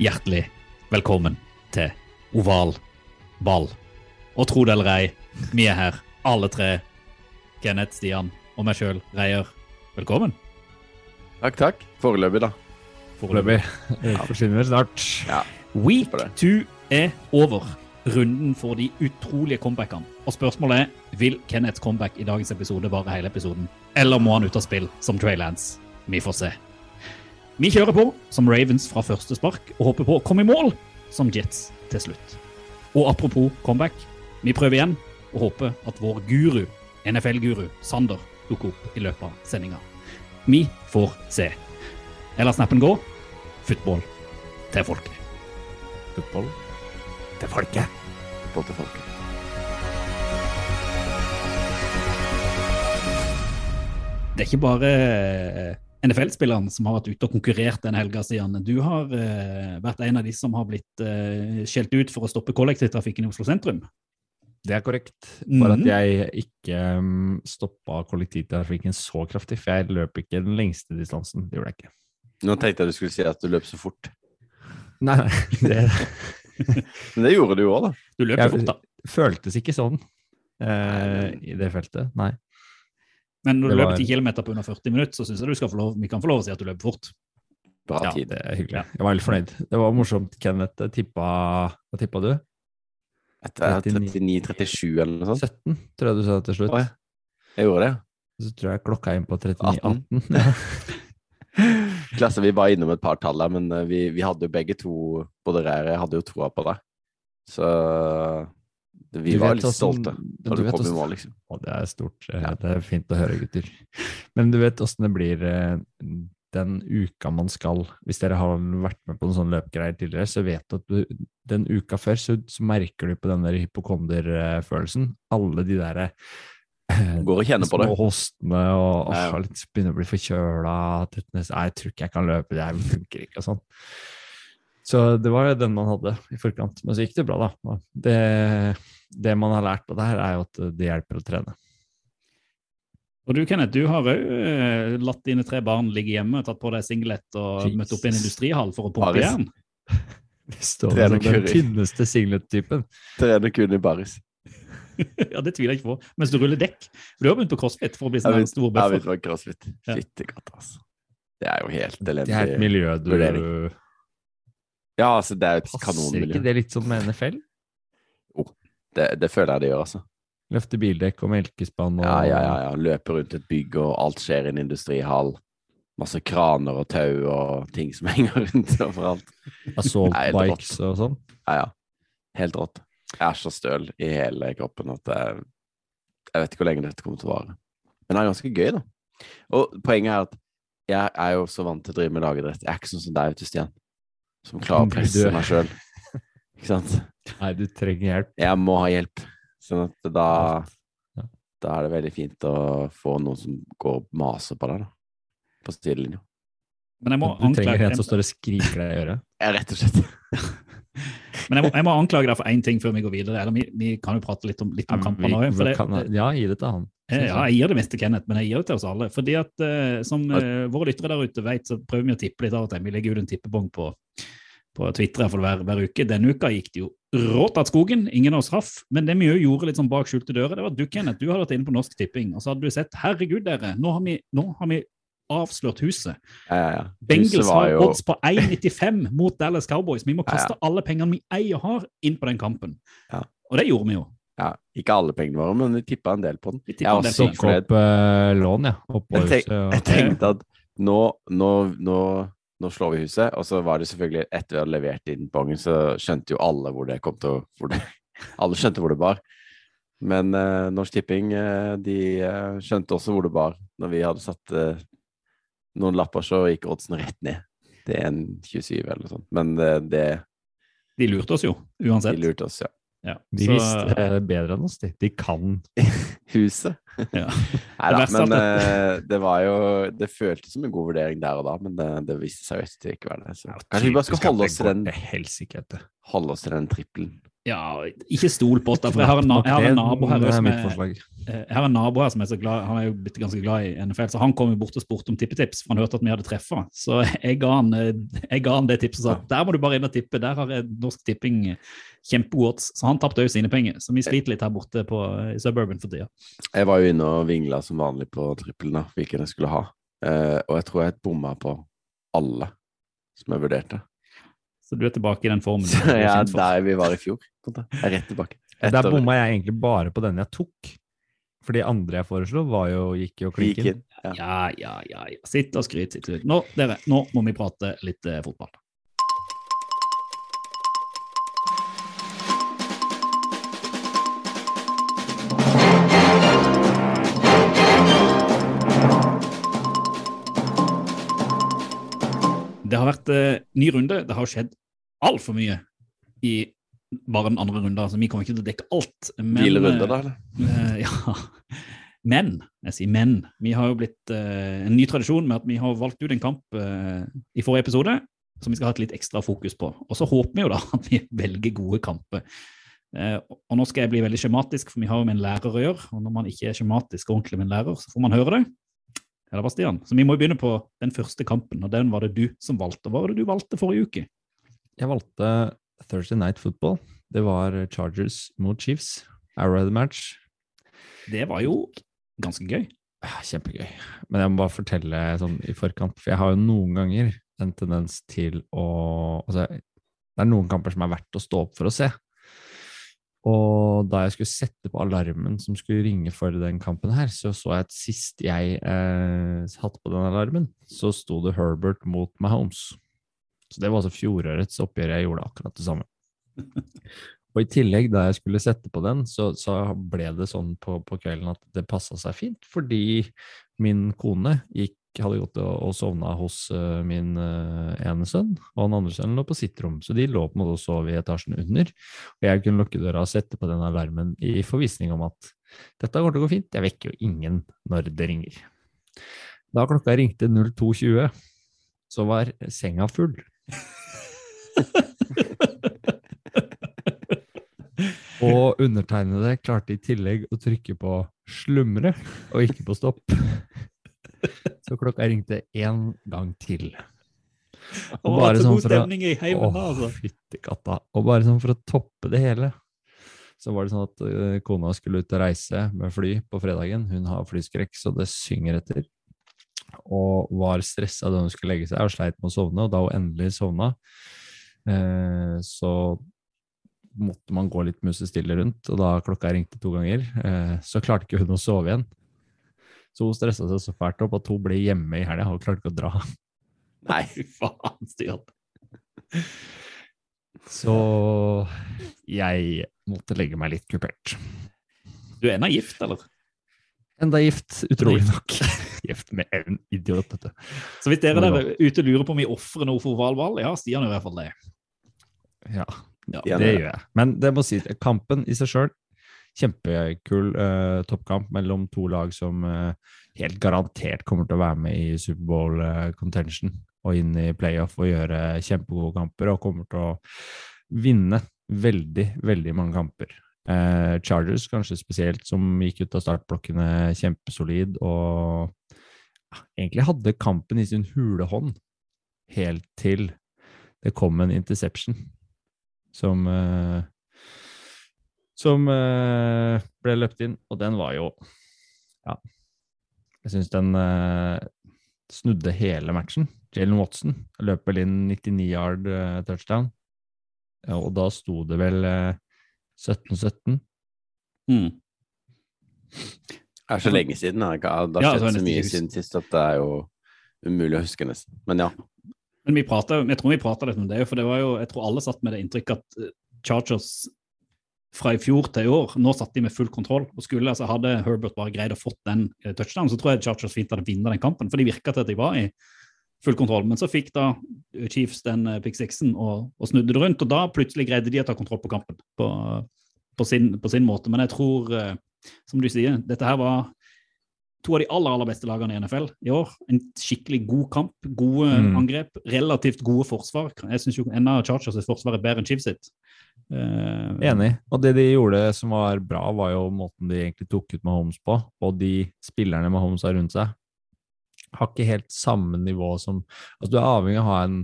Hjertelig velkommen til Oval ball. Og tro det eller ei, vi er her, alle tre. Kenneth, Stian og meg sjøl, Reier. Velkommen. Takk, takk. Foreløpig, da. Foreløpig. Ja. Forsvinner snart. Ja. Week two er over. Runden for de utrolige comebackene. Og spørsmålet er vil Kenneths comeback i dagens episode vare hele episoden, eller må han ut av spill som Trey Lance? Vi får se. Vi kjører på som Ravens fra første spark og håper på å komme i mål som Jets til slutt. Og apropos comeback, vi prøver igjen og håper at vår guru, NFL-guru Sander, dukker opp i løpet av sendinga. Vi får se. Eller snappen gå. Football til folket. Football Til folket. Football til folket. Det er ikke bare NFL-spilleren som har vært ute og konkurrert den helga, Stian. Du har eh, vært en av de som har blitt eh, skjelt ut for å stoppe kollektivtrafikken i Oslo sentrum. Det er korrekt. Bare mm. at jeg ikke um, stoppa kollektivtrafikken så kraftig, for jeg løp ikke den lengste distansen. Det gjorde jeg ikke. Nå tenkte jeg du skulle si at du løp så fort. Nei, nei, det Men det gjorde du jo òg, da. Du løp Jeg- så fort, da. føltes ikke sånn uh, i det feltet. Nei. Men når du løper 10 km på under 40 minutter, så syns jeg du skal få lov, vi kan få lov å si at du løper fort. Bra Ja, tid. det er hyggelig. Jeg var veldig fornøyd. Det var morsomt. Kenneth tippa Hva tippa du? 39. 39-37 eller noe sånt. 17, tror jeg du sa til slutt. Å, ja. Jeg gjorde det. Så tror jeg klokka er inn på 39 18. 18. Klasse, vi var innom et par tall der, men eh, vi, vi hadde jo begge to Både dere og jeg hadde jo troa på deg. Så vi var litt stolte du du kom i mål, liksom. Og det er stort. eh, Ja. Det er fint å høre, gutter. Men du vet åssen det blir eh, den uka man skal Hvis dere har vært med på noen sånne løpgreier tidligere, så vet du at du, den uka før så, så merker du på den der hypokonderfølelsen. Alle de derre eh, Går og kjenner på det. små hostene og åh, litt, begynner å bli forkjøla. Jeg tror ikke jeg kan løpe, det her funker ikke og sånn. Så det var jo den man hadde i forkant. Men så gikk det bra, da. Det, det man har lært av det her, er jo at det hjelper å trene. Og du, Kenneth, du har òg latt dine tre barn ligge hjemme, tatt på deg singlet og Jesus. møtt opp i en industrihall for å pumpe jern. Det står som den tynneste singlet-typen. Trener kun i baris. ja, det tviler jeg ikke på. Mens du ruller dekk. Du har begynt på crossfit for å bli sånn stor Jeg vet hva crossfit Ja. Fytti katta, altså. Det er jo helt Det er et miljø du vurdering. Ja, altså, det er jo et Passer ikke det litt sånn med NFL? Det, det føler jeg det gjør, altså. Løfte bildekk og melkespann og Ja, ja, ja, ja. Løpe rundt et bygg, og alt skjer i en industrihall. Masse kraner og tau og ting som henger rundt overalt. assault bikes og sånn. Ja, ja. Helt rått. Jeg er så støl i hele kroppen at jeg, jeg vet ikke hvor lenge dette kommer til å vare. Men det er ganske gøy, da. Og poenget er at jeg er jo så vant til å drive med lagidrett. Jeg er ikke sånn som deg, vet du, Stian. Som klarer å presse meg sjøl. Ikke sant? Nei, du trenger hjelp. Jeg må ha hjelp. Sånn at da Da er det veldig fint å få noen som går og maser på deg, da. På sidelinja. Men jeg må Du trenger anklage, en som står og skriker deg i øret. Ja, rett og slett. men jeg må, jeg må anklage deg for én ting før vi går videre. Eller vi, vi kan jo prate litt om, litt om kampene òg. Ja, gi det til han. Eh, Ja, jeg gir det mest til Kenneth, men jeg gir det til oss alle. Fordi at uh, Som uh, våre lyttere der ute vet, så prøver vi å tippe litt av og til. Vi legger ut en tippebong på, på Twitter for hver, hver uke. Denne uka gikk det jo rått av skogen. Ingen av oss traff. Men det vi jo gjorde litt sånn bak skjulte dører, det var at du, Kenneth, du hadde vært inne på Norsk Tipping, og så hadde du sett Herregud, dere, nå har vi, nå har vi avslørt huset. Ja, ja, ja. Bengals har jo- odds på 1,95 mot Dallas Cowboys. Vi må Ja, ja. kaste alle pengene vi eier har, inn på den kampen. Ja. Og det gjorde vi jo. Ja, ikke alle pengene våre, men vi tippa en del på den. Vi Jeg sykt på Tok opp uh, lån, ja. Oppå Jeg, tenk, jeg tenkte at nå, nå, nå, nå slår vi huset, og så var det selvfølgelig etter vi hadde levert inn bongen, så skjønte jo alle hvor det kom til å hvor det, Alle skjønte hvor det bar. Men uh, Norsk Tipping uh, de skjønte også hvor det bar. Når vi hadde satt noen lapper, så gikk oddsen rett ned. Det er en 27 eller noe sånt. Men det, De lurte oss jo, uansett. de lurte oss, ja. Ja. De Så- visste eh, bedre enn oss, de. De kan. Huset. Ja. Nei da, men eh, det var jo Det føltes som en god vurdering der og da, men det, det viste seg jo ikke ikke være det. Så kanskje vi bare skal holde oss til den, holde oss til den trippelen. Ja, ikke stol på oss, for jeg har en, na- jeg har en nabo her er som er, eh, jeg har en nabo her som er så glad Han er jo blitt ganske glad i NFL, så han kom jo bort og spurte om tippetips, for han hørte at vi hadde treffa. Så jeg ga, han, eh, jeg ga han det tipset og sa der må du bare inn og tippe. Der har Norsk Tipping kjempegode odds. Så han tapte òg sine penger. Så vi sliter litt her borte på eh, i Suburban for tida. Jeg var jo inne og vingla som vanlig på trippelen, hvilken jeg skulle ha. Eh, og jeg tror jeg bomma på alle som jeg vurderte. Så du er tilbake i den formen du for. der vi var i fjor. Jeg er rett tilbake. Der Etter- bomma jeg egentlig bare på den jeg tok. For de andre jeg foreslo, var jo, gikk jo Gikk klinken. inn. Ja. Ja, ja, ja. ja. Sitt og skryt. Sitt og skryt. Nå, dere, nå må vi prate litt eh, fotball. Det har vært eh, ny runde. Det har skjedd altfor mye i bare den andre runden. Altså, vi kommer ikke til å dekke alt. Men, Hvilerunde, eh, da, eller? Eh, ja. Men, jeg sier men, vi har jo blitt eh, en ny tradisjon med at vi har valgt ut en kamp eh, i forrige episode som vi skal ha et litt ekstra fokus på. Og så håper vi jo da at vi velger gode kamper. Uh, og nå skal jeg bli veldig skjematisk, for vi har jo med en lærer å gjøre. Og når man ikke er skjematisk og ordentlig med en lærer, så får man høre det. Eller hva, Stian? Så vi må jo begynne på den første kampen, og den var det du som valgte. Hva var det du valgte forrige uke? Jeg valgte Thursday Night Football. Det var Chargers mot Chiefs. Arrowhead match. Det var jo ganske gøy. Kjempegøy. Men jeg må bare fortelle sånn i forkant, for jeg har jo noen ganger en tendens til å Altså, det er noen kamper som er verdt å stå opp for å se. Og da jeg skulle sette på alarmen som skulle ringe for den kampen her, så så jeg at sist jeg eh, satte på den alarmen, så sto det Herbert mot Mahomes. Så det var altså fjorårets oppgjør. Jeg gjorde akkurat det samme. Og i tillegg, da jeg skulle sette på den, så, så ble det sånn på, på kvelden at det passa seg fint, fordi min kone gikk, hadde gått og, sovna hos eh, min eh, ene sønn, og den andre sønnen lå på sitt rom. Så de lå på en måte og sov i etasjen under. Og jeg kunne lukke døra og sette på den alarmen i forvissning om at dette kommer til å gå fint. Jeg vekker jo ingen når det ringer. Da klokka ringte 02.20, så var senga full. Og undertegnede klarte i tillegg å trykke på slumre og ikke på stopp. Så klokka ringte én gang til. Og bare så sånn for å- i heimen da, altså. fytti katta. Og bare sånn for å toppe det hele, så var det sånn at eh, kona skulle ut og reise med fly på fredagen. Hun har flyskrekk, så det synger etter. Og var stressa da hun skulle legge seg og sleit med å sovne. Og da hun endelig sovna, eh, så måtte man gå litt musestille rundt. Og da klokka ringte to ganger, eh, så klarte ikke hun å sove igjen. Så hun stressa seg så fælt opp at hun ble hjemme i helga. og klarte ikke å dra. Nei. Fy faen, Stian. Så jeg måtte legge meg litt kupert. Du er ennå gift, eller? Enda gift, utrolig nok. gift med en idiot, dette. Så hvis dere der ute lurer på om vi ofrer noe for ovalball, ja, Stian gjør i hvert fall det. Ja, Ja. Det det- gjør jeg. Men det må sies, kampen i seg sjøl, kjempekul uh, toppkamp mellom to lag som uh, helt garantert kommer til å være med i Superbowl eh, og inn i playoff og gjøre kjempegode kamper, og kommer til å vinne veldig, veldig mange kamper. Uh, Chargers kanskje spesielt, som gikk ut av startblokkene kjempesolid og egentlig hadde kampen i sin hule hånd helt til det kom en interception som eh, som eh, ble løpt inn, og den var jo Ja. Jeg syns den eh, snudde hele matchen. Jalen Watson løp vel inn 99 yard eh, touchdown, ja, og da sto det vel eh, 17-17. Mm. Det er så lenge siden. Det har skjedd Ja, så mye siden sist at det er jo umulig å huske, nesten. Men ja. Men vi pratet, jeg tror vi prata litt om det, for det var jo, jeg tror alle satt med det inntrykket at eh, Chargers fra i fjor til i år. Nå satt de med full kontroll. og skulle altså Hadde Herbert bare greid å fått den eh, touchdownen, så tror jeg Chargers fint hadde vunnet den kampen. For de virka til at de var i full kontroll. Men så fikk da Chiefs den eh, pick sixen og, og snudde det rundt. Og da plutselig greide de å ta kontroll på kampen på, på, sin, på sin måte. Men jeg tror, eh, som du sier, dette her var to av de aller aller beste lagene i NFL i år. En skikkelig god kamp, gode Mm. angrep, relativt gode forsvar. Jeg syns jo enda Chargers' forsvar er bedre enn Chiefs sitt. Eh, Enig. Og det de gjorde som var bra, var jo måten de egentlig tok ut Mahomes på, og de spillerne Mahomes har rundt seg. Har ikke helt samme nivå som Altså, du er avhengig av å ha en,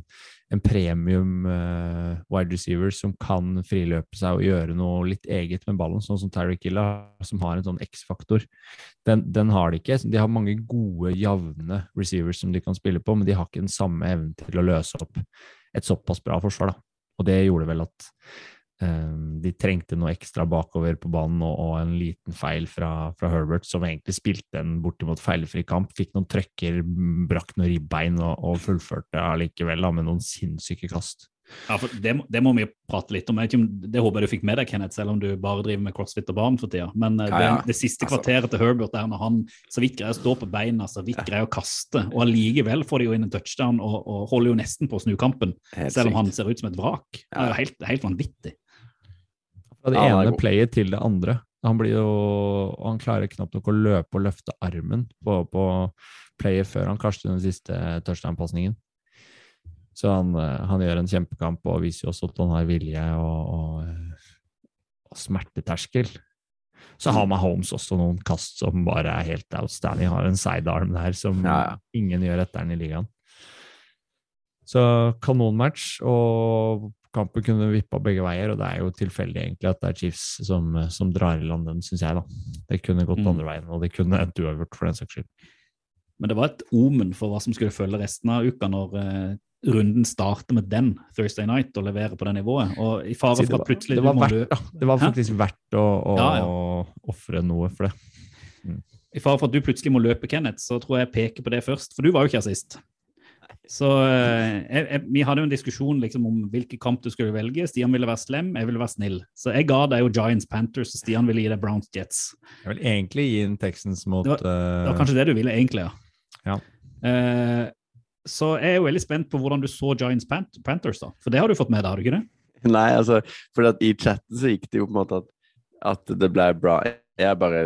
en premium uh, wide receiver som kan friløpe seg og gjøre noe litt eget med ballen, sånn som Terry Killa, som har en sånn X-faktor. Den, den har de ikke. De har mange gode, jevne receivers som de kan spille på, men de har ikke den samme evnen til å løse opp et såpass bra forsvar, da. Og det gjorde vel at de trengte noe ekstra bakover på banen og, og en liten feil fra, fra Herbert, som egentlig spilte en bortimot feilfri kamp. Fikk noen trøkker, brakk noen ribbein og, og fullførte allikevel da, med noen sinnssyke kast. Ja, for det, må- det må vi prate litt om. Jeg vet ikke om. Det håper jeg du fikk med deg, Kenneth, selv om du bare driver med crossfit og barn for tida. Men eh, Ja, ja. Det, det siste Altså- kvarteret til Herbert der når han så vidt greier å stå på beina, så vidt greier å kaste, og allikevel får de jo inn en touchdown og, og holder jo nesten på å snu kampen, selv om han ser ut som et vrak. Det er jo helt, helt vanvittig. Fra det Ja, ene playet til det andre. Han blir jo Han klarer knapt nok å løpe og løfte armen på, på playet før han kaster den siste touchdown-pasningen. Så han, eh, han gjør en kjempekamp og viser jo også at han har vilje og, og, og smerteterskel. Så har Mahomes også noen kast som bare er helt outstanding. Har en sidearm der som Ja, ja. ingen gjør etter den i ligaen. Så kanonmatch, og kampen kunne vippa begge veier, og det er jo tilfeldig egentlig at det er Chiefs som, som drar i land den, syns jeg, da. Det kunne gått Mm. andre veien, og det kunne endt uavgjort, for den saks skyld. Men det var et omen for hva som skulle følge resten av uka når eh, runden starter med den Thursday night og leverer på det nivået. Og i fare for at plutselig det var verdt, du... ja. Det var Hæ? faktisk verdt å, å, Ja, ja. ofre noe for det. I fare for at du plutselig må løpe, Kenneth, så tror jeg jeg peker på det først. For du var jo ikke her sist. Så eh, jeg, jeg, Vi hadde jo en diskusjon liksom, om hvilken kamp du skulle velge. Stian ville være slem, jeg ville være snill. Så jeg ga deg jo Giants Panthers, og Stian ville gi deg Browns Jets. Jeg vil egentlig gi en Texans mot Det Det var eh, kanskje det du ville, egentlig, ja. Ja. Uh, så jeg er jo veldig spent på hvordan du så Giants Pan Panthers, da. For det har du fått med deg, har du ikke det? Nei, altså, for at i chatten så gikk det jo på en måte at, at det ble bra. Jeg bare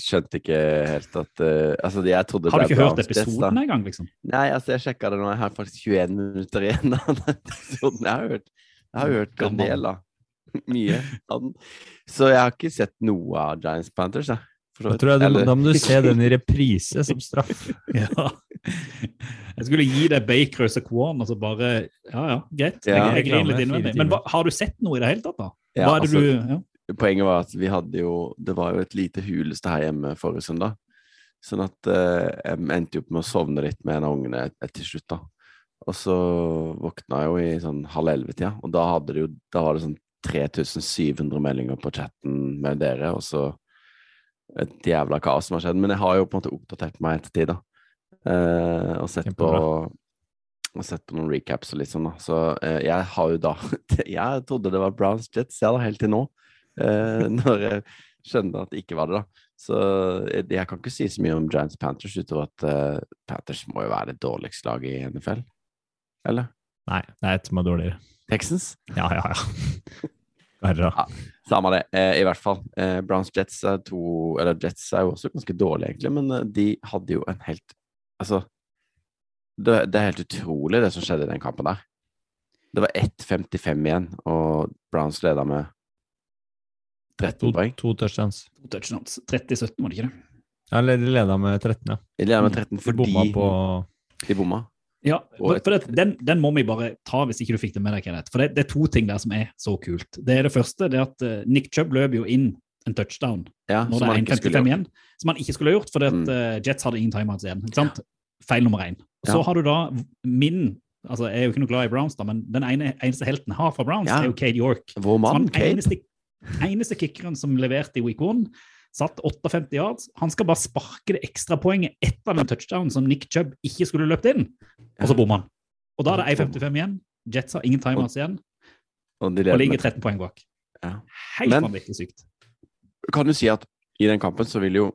skjønte ikke helt at uh, Altså, jeg trodde det Har du ikke hørt episoden engang, liksom? Nei, altså, jeg sjekka det nå. Jeg har faktisk 21 minutter igjen av den episoden. Jeg har hørt, jeg har hørt en del, da. Mye av den. Så jeg har ikke sett noe av Giants Panthers, jeg. Da tror jeg du, Eller- da må du se den i reprise som straff. Ja. Jeg skulle gi deg Baker og Saquon, og så bare Ja, ja, greit. Jeg, jeg, jeg griner litt innvendig. Men hva, har du sett noe i det hele tatt, da? Hva er det altså, du ja. Poenget var at vi hadde jo Det var jo et lite huleste her hjemme forrige søndag. Sånn at eh, jeg endte jo opp med å sovne litt med en av ungene etter slutt, da. Og så våkna jeg jo i sånn halv elleve-tida, og da, hadde det jo, da var det sånn 3700 meldinger på chatten med dere, og så et jævla kaos som har skjedd. Men jeg har jo på en måte oppdatert meg etter ettertid, da. Eh, og sett på og sett på noen recaps og litt sånn, da. Så eh, jeg har jo da Jeg trodde det var Browns Jets, jeg da, helt til nå. Eh, når jeg skjønner at det ikke var det, da. Så jeg, jeg kan ikke si så mye om Giants Panthers utover at eh, Panthers må jo være det dårligste laget i NFL. Eller? Nei, det er et som er dårligere. Texans? Ja, ja, ja. Ja, Samme det, eh, i hvert fall. Eh, Browns Jets er to Eller Jets er jo også ganske dårlige, egentlig, men eh, de hadde jo en helt Altså det, det er helt utrolig, det som skjedde i den kampen der. Det var 1,55 igjen, og Browns leda med 13 To, poeng. to touchdowns. To touchdowns. 30-17, var det ikke det? Ja, eller de leda med 13, ja. De leda med 13 De bomma på de bomma. Ja, for, for det, den, den må vi bare ta hvis ikke du fikk det med deg, Kenneth. For det, det er to ting der som er så kult. Det er det første, det er at uh, Nick Chubb løper jo inn en touchdown Ja, når det er 1,55 igjen, som han ikke skulle ha gjort, fordi at Mm. eh, Jets hadde ingen timeouts igjen. Ikke sant? Feil nummer én. Så Ja. har du da min altså Jeg er jo ikke noe glad i Browns, da, men den ene, eneste helten jeg har fra Browns, Ja. er jo Cade York. Vår mann, Cade. eneste, eneste kickeren som leverte i week one, satt 58 yards. Han skal bare sparke det ekstrapoenget etter den touchdownen som Nick Chubb ikke skulle løpt inn, og så bommer han. Og da er det 1,55 igjen. Jets har ingen timers igjen Og og ligger 13 poeng bak. Ja. Helt vanvittig sykt. kan du si at i den kampen så vil jo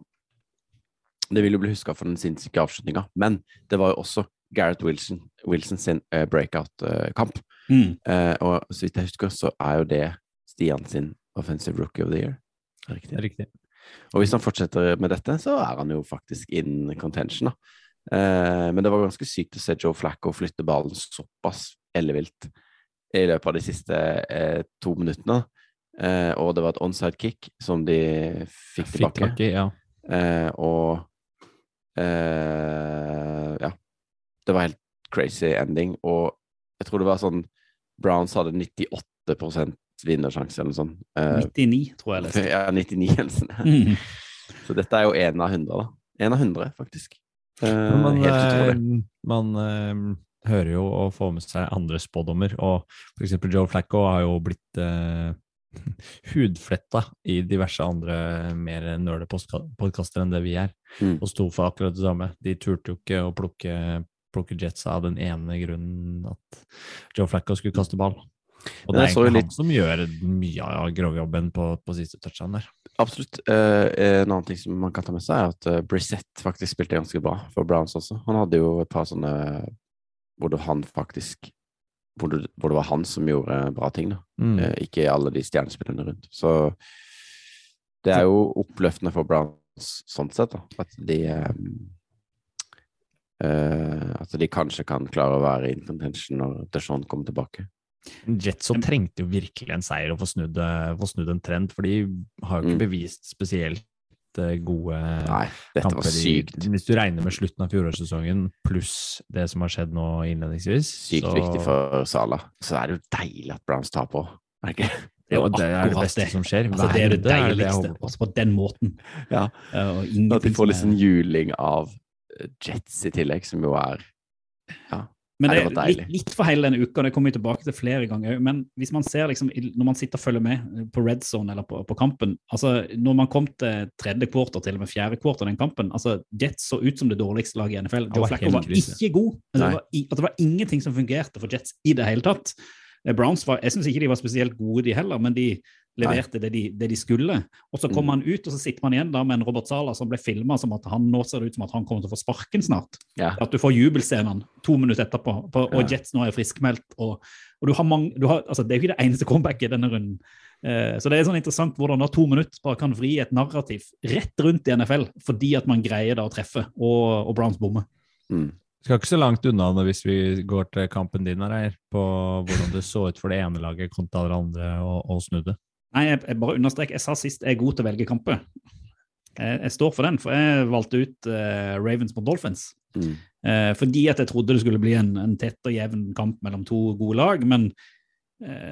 Det vil jo bli huska for den sinnssyke avslutninga, men det var jo også Gareth Wilson, Wilson sin uh, breakout-kamp. Mm. uh, og så vidt jeg husker, så er jo det Stian sin offensive rookie of the year. Riktig. Riktig. Og hvis han fortsetter med dette, så er han jo faktisk in contention, da. Eh, men det var ganske sykt å se Joe Flacco flytte ballen såpass ellevilt i løpet av de siste eh, to minuttene. Eh, og det var et onside kick som de fikk Fikk tilbake. tak i, ja. Eh, og eh, ja. Det var helt crazy ending. Og jeg tror det var sånn Browns hadde 98 vinnersjanse eller noe sånt. Eh, 99, tror jeg jeg leste. ja, 99 eller. Mm. Så dette er jo én av 100, da. Én av 100, faktisk. Eh, man, man eh, hører jo og får med seg andre spådommer, og eksempel Joe Flacco har jo blitt eh, hudfletta i diverse andre mer nerdepodkaster enn det vi er, Mm. og sto for akkurat det samme. De turte jo ikke å plukke, plukke Jets av den ene grunnen at Joe Flacco skulle kaste ball. Og det er egentlig litt- han som gjør mye av grovjobben på, på siste touchdown der. Absolutt. Eh, en annen ting som man kan ta med seg, er at uh, Brissett faktisk spilte ganske bra for Browns også. Han hadde jo et par sånne hvor det han faktisk hvor det, hvor det var han som gjorde bra ting, da. Mm. Eh, ikke alle de stjernespillerne rundt. Så det er jo oppløftende for Browns sånn sett, da. At de eh, eh, At de kanskje kan klare å være in contention når Deshaun kommer tilbake. Jetso trengte jo virkelig en seier å få snudd, eh, få snudd en trend, for de har jo ikke Mm. bevist spesielt eh, gode Nei, dette var kamper. i- sykt. Hvis du regner med slutten av fjorårssesongen pluss det som har skjedd nå innledningsvis. Sykt så- viktig for Sala. Så er det jo deilig at Browns taper òg, er det ikke? Jo det er det beste det. som skjer. Altså, det er det deiligste. på. Også på den måten. Ja. Og At de får litt sånn juling av eh, Jets i tillegg, som jo er Men det det litt, litt for hele denne uka, det kommer vi tilbake til flere ganger. Men hvis man ser liksom, når man sitter og følger med på red zone eller på, på kampen altså Når man kom til tredje kvarter, til og med fjerde kvarter den kampen altså Jets så ut som det dårligste laget i NFL. Joe Flacco var ikke god. Altså, det, var det var ingenting som fungerte for Jets i det hele tatt. Eh, Browns var, Jeg syns ikke de var spesielt gode, de heller, men de leverte det de, det de skulle. Og så kom Mm. han ut, og så sitter man igjen da med en Robert Sala som ble filma som at han nå ser det ut som at han kommer til å få sparken snart. Ja. At du får jubelscenene to minutter etterpå, på, og Ja. Jets nå er friskmeldt. Og, og du har mange, du har, altså Det er jo ikke det eneste comebacket denne runden. Eh, så det er sånn interessant hvordan da to minutter bare kan vri et narrativ rett rundt i NFL fordi at man greier da å treffe, og, og Browns bommer. mm. Skal ikke så langt unna det hvis vi går til kampen din her, på hvordan det så ut for det ene laget kontra det andre, og, og snudde. Nei, jeg, jeg bare understreker, jeg sa sist jeg er god til å velge kamper. Jeg, jeg står for den, for jeg valgte ut uh, Ravens mot Dolphins. Mm. Uh, fordi at jeg trodde det skulle bli en, en tett og jevn kamp mellom to gode lag. Men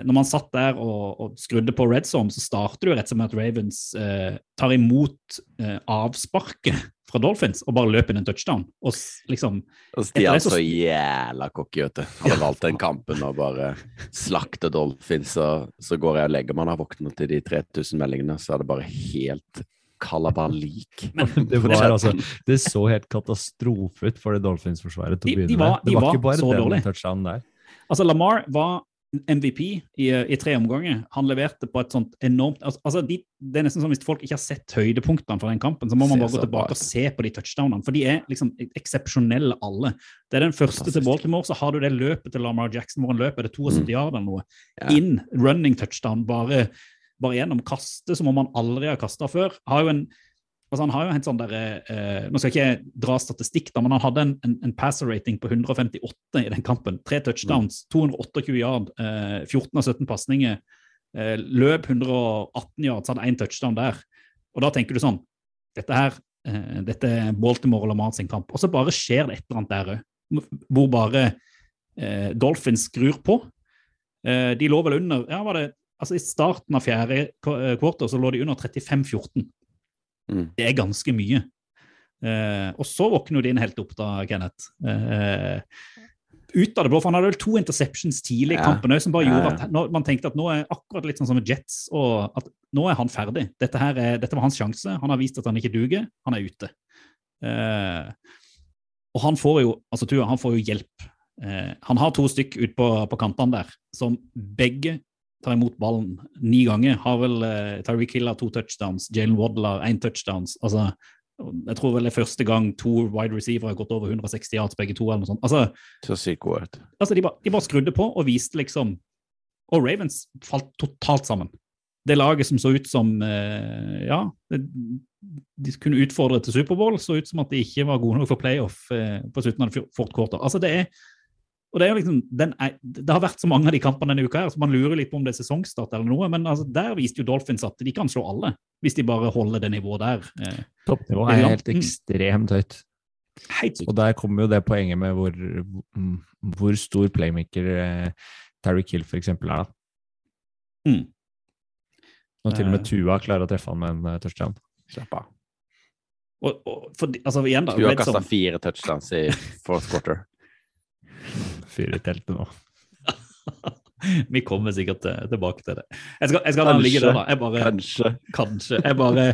når man satt der og, og skrudde på red zone, så starter det jo rett som at Ravens eh, tar imot eh, avsparket fra Dolphins og bare løper inn en touchdown. Og liksom altså, de er så- så jævla cocky, vet du. Hadde har valgt den kampen og bare slakter Dolphins, og så går jeg og legger meg. og våkner til de 3000 meldingene, så er det bare helt kalabalik. Det, var, altså, det så helt katastrofe ut for det Dolphins-forsvaret til å De- de begynne var- med. de Det var, var ikke bare så den dårlig. touchdownen der. Altså, Lamar var MVP i, i tre omganger. Han leverte på et sånt enormt altså, altså de, Det er nesten sånn hvis folk ikke har sett høydepunktene fra den kampen, så må man bare gå tilbake og se på de touchdownene. For de er liksom eksepsjonelle alle. Det er den første til Baltimore, så har du det løpet til Lamar Jackson hvor han løper det 72 yard eller noe. Mm. Ja. Inn, running touchdown, bare, bare gjennom. Kaste som om han aldri har kasta før. Har jo en Altså han har jo en sånn der, eh, Nå skal jeg ikke dra statistikk, da, men han hadde en, en, en passer rating på 158 i den kampen. Tre touchdowns, 228 yard, eh, 14 av 17 pasninger. Eh, løp 118 yards, hadde én touchdown der. Og da tenker du sånn Dette her, eh, dette er Baltimore og Lamar sin kamp. Og så bare skjer det et eller annet der òg, hvor bare eh, Dolphins skrur på. Eh, de lå vel under ja, var det, altså I starten av fjerde kv- eh, kvartal så lå de under 35-14. Mm. Det er ganske mye. Eh, og så våkner jo din helt opp, da, Kenneth. Eh, ut av det blå, for Han hadde vel to interceptions tidlig i Ja. kampen som bare gjorde at nå, man tenkte at nå er akkurat litt sånn som Jets, og at nå er han ferdig. Dette, her er, dette var hans sjanse. Han har vist at han ikke duger. Han er ute. Eh, og han får jo altså Tua, han får jo hjelp. Eh, han har to stykk ut på, på kantene der som begge tar imot ballen ni ganger. Har vel eh, Tyreek Hill to touchdowns, Jalen Wadler én touchdowns. altså jeg tror vel det er første gang to wide receiver har gått over 160 yards begge to. eller noe sånt. Altså, Så sykt godt. altså de, bare, de bare skrudde på og viste liksom Og Ravens falt totalt sammen. Det laget som så ut som eh, Ja, det, de kunne utfordre til Superbowl, så ut som at de ikke var gode nok for playoff eh, på slutten av fourth quarter. Altså det er og det, er liksom, den er, det har vært så mange av de kampene denne uka, her, så man lurer litt på om det er sesongstart eller noe. Men altså, der viste jo Dolphins at de kan slå alle, hvis de bare holder det nivået der. Eh, Toppnivået er helt ekstremt høyt. helt. Og der kommer jo det poenget med hvor, hvor stor playmaker eh, Terry Kill for eksempel er. da. Mm. Når til og med Eh. Tua klarer å treffe han med en uh, touchdown. Slapp av. Og, og, for, altså, igjen da, Red kasta fire touchdowns i fourth quarter. Fyr i teltet nå. Vi kommer sikkert tilbake til det. Jeg skal, jeg skal kanskje, ligge der, da. Jeg bare, Kanskje. kanskje. Jeg bare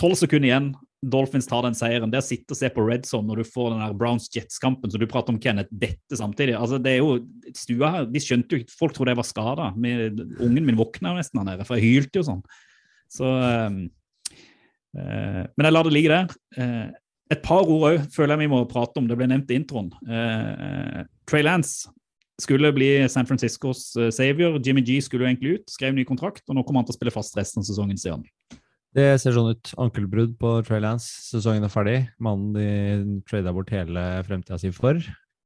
Tolv sekunder igjen. Dolphins tar den seieren. Det å sitte og se på Red Zone når du får den der Browns-Jets-kampen som du prater om, Kenneth, dette samtidig altså det er jo, Stua her, de skjønte jo ikke Folk trodde jeg var skada. Ungen min våkna nesten her nede, for jeg hylte jo sånn. Så øh, eh, Men jeg lar det ligge der. Eh, et par ord òg føler jeg vi må prate om. Det ble nevnt i introen. Eh, Trey Lance skulle bli San Franciscos eh, savior. Jimmy G skulle jo egentlig ut, skrev ny kontrakt, og nå kommer han til å spille fast resten av sesongen, sier han. Det ser sånn ut. Ankelbrudd på Trey Lance. Sesongen er ferdig. Mannen de trada bort hele fremtida si for,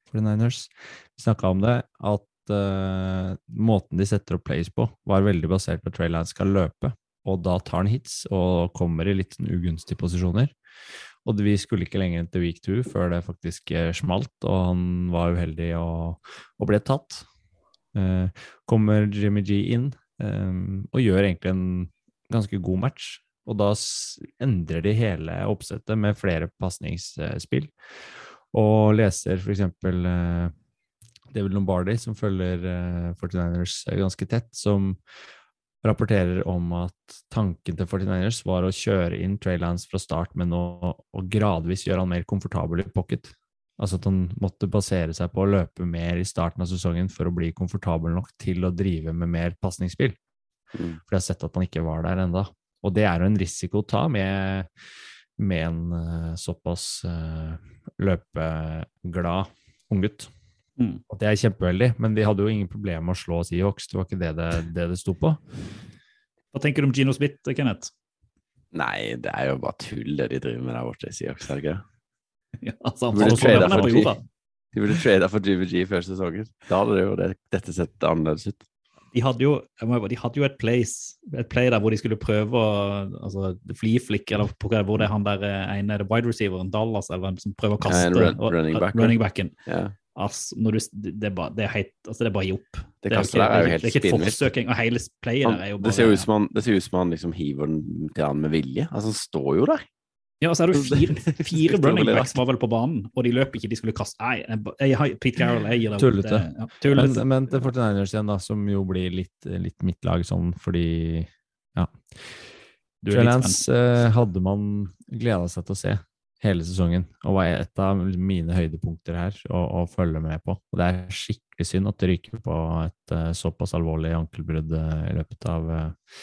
for the Niners. Vi snakka om det, at uh, måten de setter opp plays på, var veldig basert på at Trey Lance skal løpe, og da tar han hits og kommer i litt sånn ugunstige posisjoner. Og vi skulle ikke lenger enn til week two før det faktisk eh, smalt, og han var uheldig og, og ble tatt. Eh, kommer Jimmy G inn eh, og gjør egentlig en ganske god match. Og da endrer de hele oppsettet med flere pasningsspill. Og leser eksempel eh, David Lombardi, som følger eh, 49ers ganske tett, som rapporterer om at tanken til 49ers var å kjøre inn Trailhands fra start, men å, å gradvis gjøre han mer komfortabel i pocket. Altså at han måtte basere seg på å løpe mer i starten av sesongen for å bli komfortabel nok til å drive med mer pasningsspill. Mm. For jeg har sett at han ikke var der enda. Og det er jo en risiko å ta med, med en eh, såpass uh, løpeglad unggutt. Mm. Og det er kjempeheldig, men de hadde jo ingen problemer med å slå Seahawks. Det var ikke det det, det, det sto på. Hva tenker du om Gino Smith, Kenneth? Nei, det er jo bare tull det de driver med der borte i Seahawks, er det ikke det? Ja, altså, han Burde trade for jorda. De burde trada for Jimmy før sesongen. Da hadde det jo det, dette sett annerledes ut. De hadde jo, jeg må, bare- de hadde jo et, place, et play der hvor de skulle prøve å altså, Fliflick, eller på hvor det er han der eh, ene det wide receiveren, Dallas, eller hvem som prøver å kaste Ja, run- og- running back, running backen. Ja. Altså, når du, det, er bare, det, er helt, altså, det er bare å gi opp. Det er jo er det Det er ikke et forsøking, og hele playet Han, der er jo det, bare ser jo ut som han, det ser ut som han liksom hiver den til han med vilje. Altså, han står jo der. Ja, og så er det fire, fire running backs var vel på banen, og de løp ikke, de skulle kaste Nei, jeg, jeg, Pete Carroll, jeg gir deg Tullete. Ja, Men, men til 49ers igjen, da, som jo blir litt, litt mitt lag sånn fordi ja. Du er Trey litt Lance eh, hadde man gleda seg til å se hele sesongen, og var et av mine høydepunkter her å, å følge med på. Og det er skikkelig synd at det ryker på et uh, såpass alvorlig ankelbrudd eh, i løpet av uh,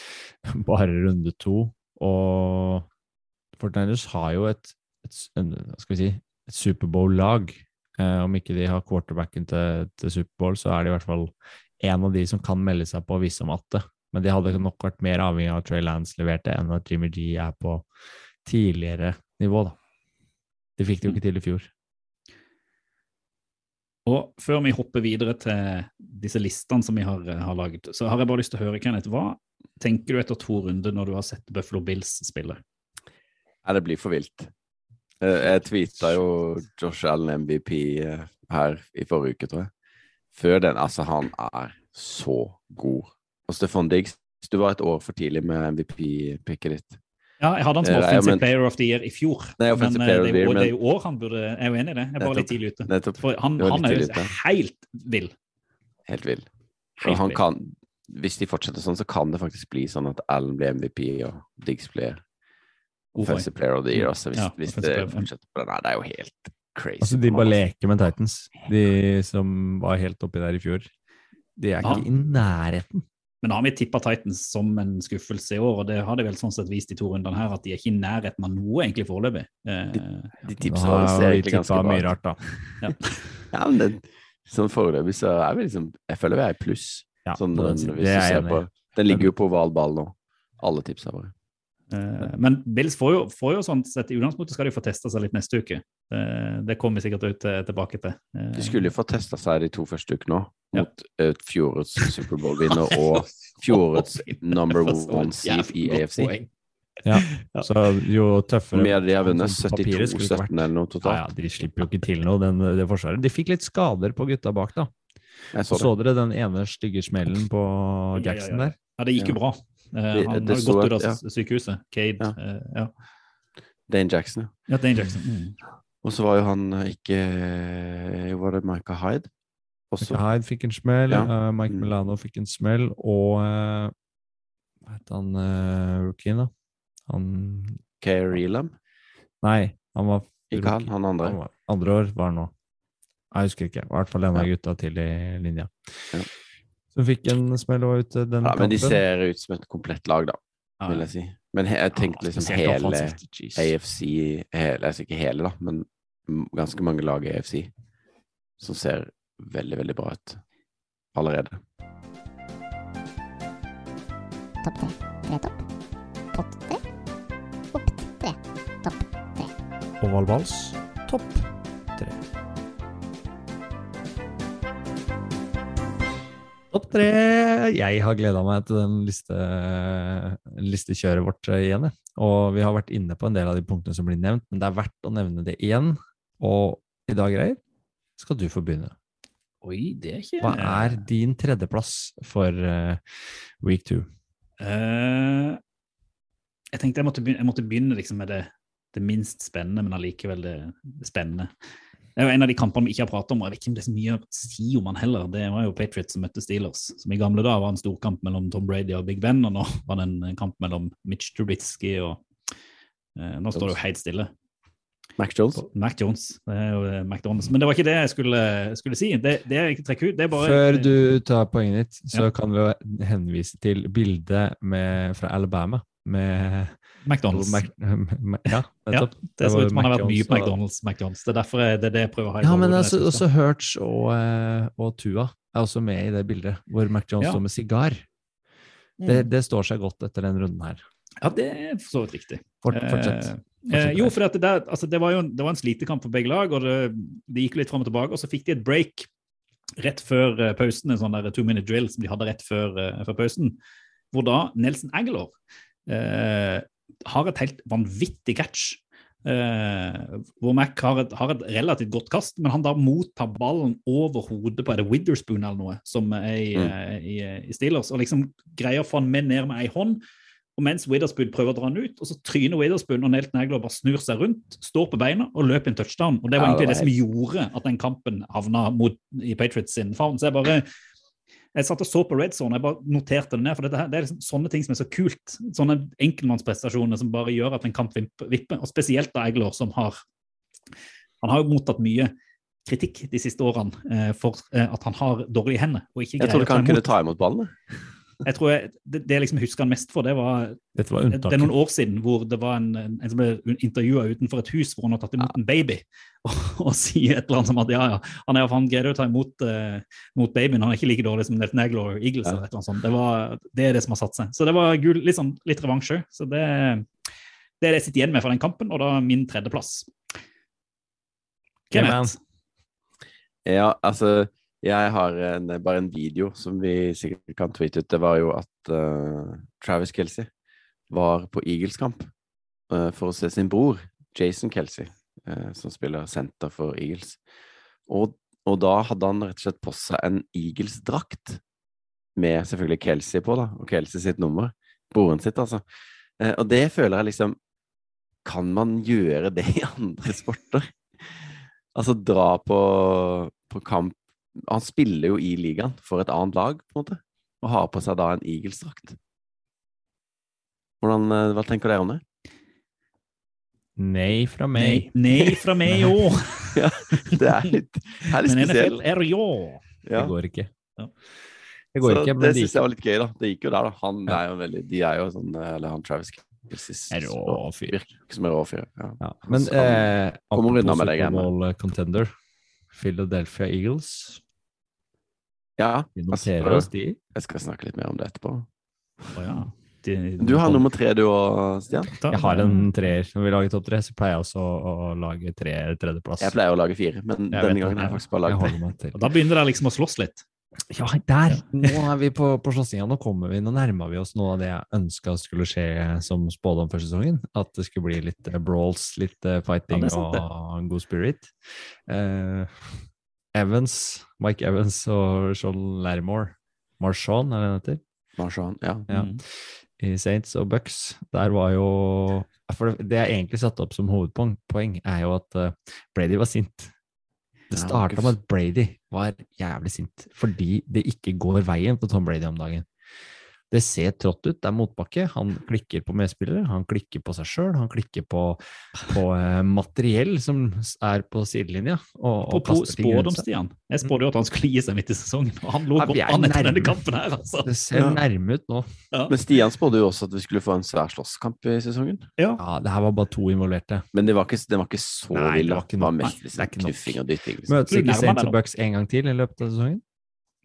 bare runde to. Og Fortniners har jo et, et, en, skal vi si, et Superbowl-lag. Om ikke de har quarterbacken til, til Superbowl, så er de i hvert fall en av de som kan melde seg på hvis om at det. Men de hadde nok vært mer avhengig av at Trey Lance leverte, enn at Jimmy G er på tidligere nivå, da. De fikk det jo ikke til i fjor. Og før vi hopper videre til disse listene som vi har, har laget, så har jeg bare lyst til å høre, Kenneth, hva tenker du etter to runder når du har sett Buffalo Bills spille? Nei, det blir for vilt. Eh, Jeg tweeta jo Josh Allen MVP eh, her i forrige uke, tror jeg. Før den, altså, han er så god. Og Stefan Diggs, du var et år for tidlig med MVP-picket ditt. Ja, jeg hadde han som Ja, ja, offensive men- player of the year i fjor. Nei, men offensive eh, det, the er jo- det er men- jo år han burde Jeg er jo enig i det. Jeg er bare litt tidlig ute. Nettopp. For han, han er jo helt vill. Helt vill. Og han kan, hvis de fortsetter sånn, så kan det faktisk bli sånn at Allen blir MVP og Diggs blir offensive player of the year også, hvis, Ja, hvis det fortsetter på den. her. det er jo helt crazy. Altså, de bare leker med Titans, de som var helt oppi der i fjor. De er Ja. ikke i nærheten Men da har vi tippa Titans som en skuffelse i år, og det har de vel sånn sett vist i to rundene her, at de er ikke i nærheten av noe egentlig foreløpig. De, De tipsa vi egentlig ganske bra mye rart, da. Ja, men det, sånn foreløpig så er vi liksom Jeg føler vi er i pluss. Ja, sånn, den hvis du er ser på. Den ligger jo på oval ball nå. Alle tipsa våre. Eh, Men Bills får jo, får jo sånn sett i utgangspunktet skal de få testa seg litt neste uke. Eh, Det kommer vi sikkert ut, eh, tilbake til. De skulle jo få testa seg de to første ukene nå, mot ja. fjorårets Superbowl-vinner og fjorårets number one seed i AFC. Ja. Så jo tøffere Hvor de har vunnet? sånn på papiret skulle det ikke 72-17 eller noe totalt. Ja, ja, de slipper jo ikke til noe, den, det forsvaret. De fikk litt skader på gutta bak, da. Så, så dere den ene stygge smellen på ja, ja, Jackson der? Ja, det gikk jo bra. Eh, Det- Han det hadde gått ut av ja. sykehuset. Cade. Ja. eh, Ja, Dane Jackson. ja. ja Dane Jackson. Mm. Og så var jo han eh, ikke Var det Micah Hyde? Også. Micah Hyde fikk en smell, Ja. eh, Mike Mm. Milano fikk en smell, og uh, Hva het han uh, rookien, da? Han Kay Relam? Nei, han var Ikke han, han andre. Han var, andre år var han nå. Jeg husker ikke. I hvert fall en av Ja. gutta til i linja. Ja. Som fikk en smell og ute den Ja, men de ser ut som et komplett lag, da, Ja, vil jeg si. Men he jeg tenkte liksom hele AFC hele, Altså ikke hele, da, men ganske mange lag i AFC som ser veldig, veldig bra ut allerede. Topp tre. Tre topp. Topp tre. Topp tre. Topp tre. Ovalvals topp Topp tre. Jeg har gleda meg til den liste, listekjøret vårt igjen. Og vi har vært inne på en del av de punktene som blir nevnt, men det er verdt å nevne det igjen. Og i dag, Geir, skal du få begynne. Oi, det er ikke Hva er din tredjeplass for uh, week two? Uh, jeg tenkte jeg måtte begynne, jeg måtte begynne liksom med det, det minst spennende, men allikevel det, det spennende. Det er jo en av de kampene vi ikke har pratet om, og jeg vet ikke om det er så mye å si om han heller. Det var jo Patriots som møtte Steelers, som i gamle dager var en storkamp mellom Tom Brady og Big Ben, og nå var det en, kamp mellom Mitch Trubisky og eh, Nå står det jo helt stille. Mac Jones? Mac Jones. Det er jo eh, McDonald's. Men det var ikke det jeg skulle, skulle si. Det, det jeg ikke trekker ut, det er bare Før du tar poenget ditt, så Ja. kan vi jo henvise til bildet med, fra Alabama med McDonald's. Ja, Ja, det ser ut som han har vært mye på McDonald's. McDonald's. Det er derfor jeg, det er det jeg prøver å ha i Ja, men altså, også Hertz og, eh, og Tua er også med i det bildet, hvor McDonald's Ja. står med sigar. Det, det står seg godt etter den runden her. Ja, det er for så vidt riktig. Fort, fortsett. Eh, eh, jo, for det, der, altså, det var jo en, det var en slitekamp for begge lag, og det, det gikk litt fram og tilbake. Og så fikk de et break rett før eh, pausen, en sånn der two minute drill som de hadde rett før, før pausen, hvor da Nelson Aguilar eh, har et helt vanvittig catch. Eh, hvor Mac har et, har et relativt godt kast, men han da mottar ballen over hodet på er det Witherspoon eller noe, som er i, Mm. eh, i, i Steelers, og liksom greier å få han med ned med ei hånd. Og mens Witherspoon prøver å dra han ut, og så tryner Witherspoon, og Nelton Nagler bare snur seg rundt, står på beina og løper en touchdown. Og det var Ja, det egentlig det, som gjorde at den kampen havna mot, i Patriots sin favn. Så jeg bare jeg satt og så på Red Zone, jeg bare noterte det ned. for her, Det er liksom sånne ting som er så kult. Sånne enkeltmannsprestasjoner som bare gjør at en kamp vipper. Og spesielt da Eglor, som har Han har jo mottatt mye kritikk de siste årene eh, for eh, at han har dårlige hender. og ikke Jeg ta trodde Jeg ikke han kan kunne ta imot ballen. Jeg. Tror jeg, det, det jeg liksom husker han mest for, det var var det er noen år siden hvor det var en, en, en som ble intervjua utenfor et hus hvor han har tatt imot en baby, og, og sier et eller annet som at ja, ja, han, er, han greide å ta imot, uh, mot babyen, han er ikke like dårlig som Nelton Aguilar og Eagles. Ja. eller et eller annet sånt. Det, var, det er det som har satt seg. Så det var gul, litt, sånn, litt revansje. Så det, det er det jeg sitter igjen med fra den kampen, og da min tredjeplass. Kenneth. Ja, altså Jeg har en, bare en video som vi sikkert kan tweete ut. Det var jo at uh, Travis Kelsey var på Eagles-kamp uh, for å se sin bror, Jason Kelsey, uh, som spiller senter for Eagles. Og, og da hadde han rett og slett på seg en Eagles-drakt, med selvfølgelig Kelsey på, da, og Kelsey sitt nummer. Broren sitt, altså. Eh, og det føler jeg liksom Kan man gjøre det i andre sporter? Altså dra på, på kamp Han spiller jo i ligaen for et annet lag, på en måte, og har på seg da en Eagles-drakt. Hvordan, eh, Hva tenker dere om det? Nei fra meg. nei fra meg òg, Det er litt, det er litt men NFL spesielt. er jo Ja. Det går ikke. Ja. Det går Så ikke, det men det syns jeg var litt gøy, da. Det gikk jo der, da. Han Ja. er jo veldig De er jo sånn Eller han Travis rå fyr. Virker som en rå fyr. Ja. Ja. Men eh, apropos. Super contender, Philadelphia Eagles. Ja Vi altså, noterer oss de. jeg skal snakke litt mer om det etterpå. Å ja. De- Du har nummer tre, du òg, Stian? Jeg har en treer. Når vi lager topp tre, så pleier jeg også å, å lage tre tredjeplass. Jeg pleier å lage fire, men Jeg denne gangen har jeg faktisk bare lagd tre. Da begynner det liksom å slåss litt. Ja, der! Nå er vi på, på slåssinga. Nå kommer vi, nå nærmer vi oss noe av det jeg ønska skulle skje som spådom før sesongen. At det skulle bli litt eh, brawls, litt eh, fighting Ja, og en god spirit. Eh, Evans, Mike Evans og Sean Larimore. Marshawn, er det han heter? Marshawn, ja. Ja. Mm. I Saints og Bucks. Der var jo for Det jeg egentlig satte opp som hovedpoeng, poeng, er jo at eh, Brady var sint. Det starta med at Brady var jævlig sint fordi det ikke går veien på Tom Brady om dagen. Det ser trått ut, det er motbakke. Han klikker på medspillere, han klikker på seg sjøl, han klikker på, på eh, materiell som er på sidelinja. Og, På, og på seg. spådomsstian. Jeg spådde jo at han skulle gi seg midt i sesongen, og han lå godt an etter denne kampen her, altså. Det ser Ja. nærme ut nå. Men Stian spådde jo også at vi skulle få en svær slåsskamp i sesongen. Ja. Ja, det her var bare to involverte. Men det var ikke, det var ikke så Nei, det var ikke Det var mest liksom, knuffing og dytting. Liksom. Møtes ikke Saints og. Bucks en gang til i løpet av sesongen?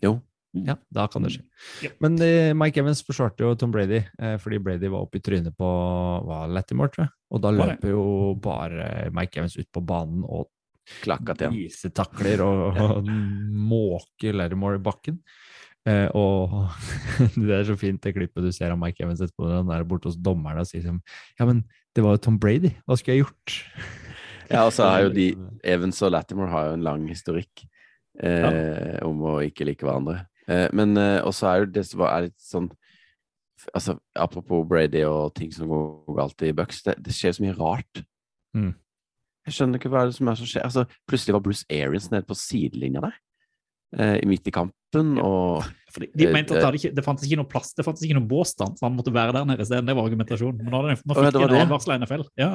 Jo. Ja, da kan det skje. Ja. Men uh, Mike Evans forsvarte jo Tom Brady, uh, fordi Brady var oppe i trynet på Lattimore, Latimore, tror jeg. Og da løper jo bare Mike Evans ut på banen og Klakka til han. Isetakler og, og måker Latimore i bakken. Uh, og det er så fint det klippet du ser av Mike Evans etterpå, når han er borte hos dommeren og sier som Ja, men det var jo Tom Brady, hva skulle jeg gjort? Ja, og så er jo de Evans og Latimore har jo en lang historikk eh, om å ikke like hverandre. Eh, men eh, også er det som er litt sånn Altså, apropos Brady og ting som går galt i Bucks, det, det skjer så mye rart. Mm. Jeg skjønner ikke hva er det som er som skjer. Altså, plutselig var Bruce Arians nede på sidelinja der, eh, midt i kampen, og Fordi de Eh, mente at det, hadde ikke, det fantes ikke noe plass, det fantes ikke noe båsstand, så han måtte være der nede isteden. Det var argumentasjonen. Men nå, nå fikk de en advarsel av NFL. Ja.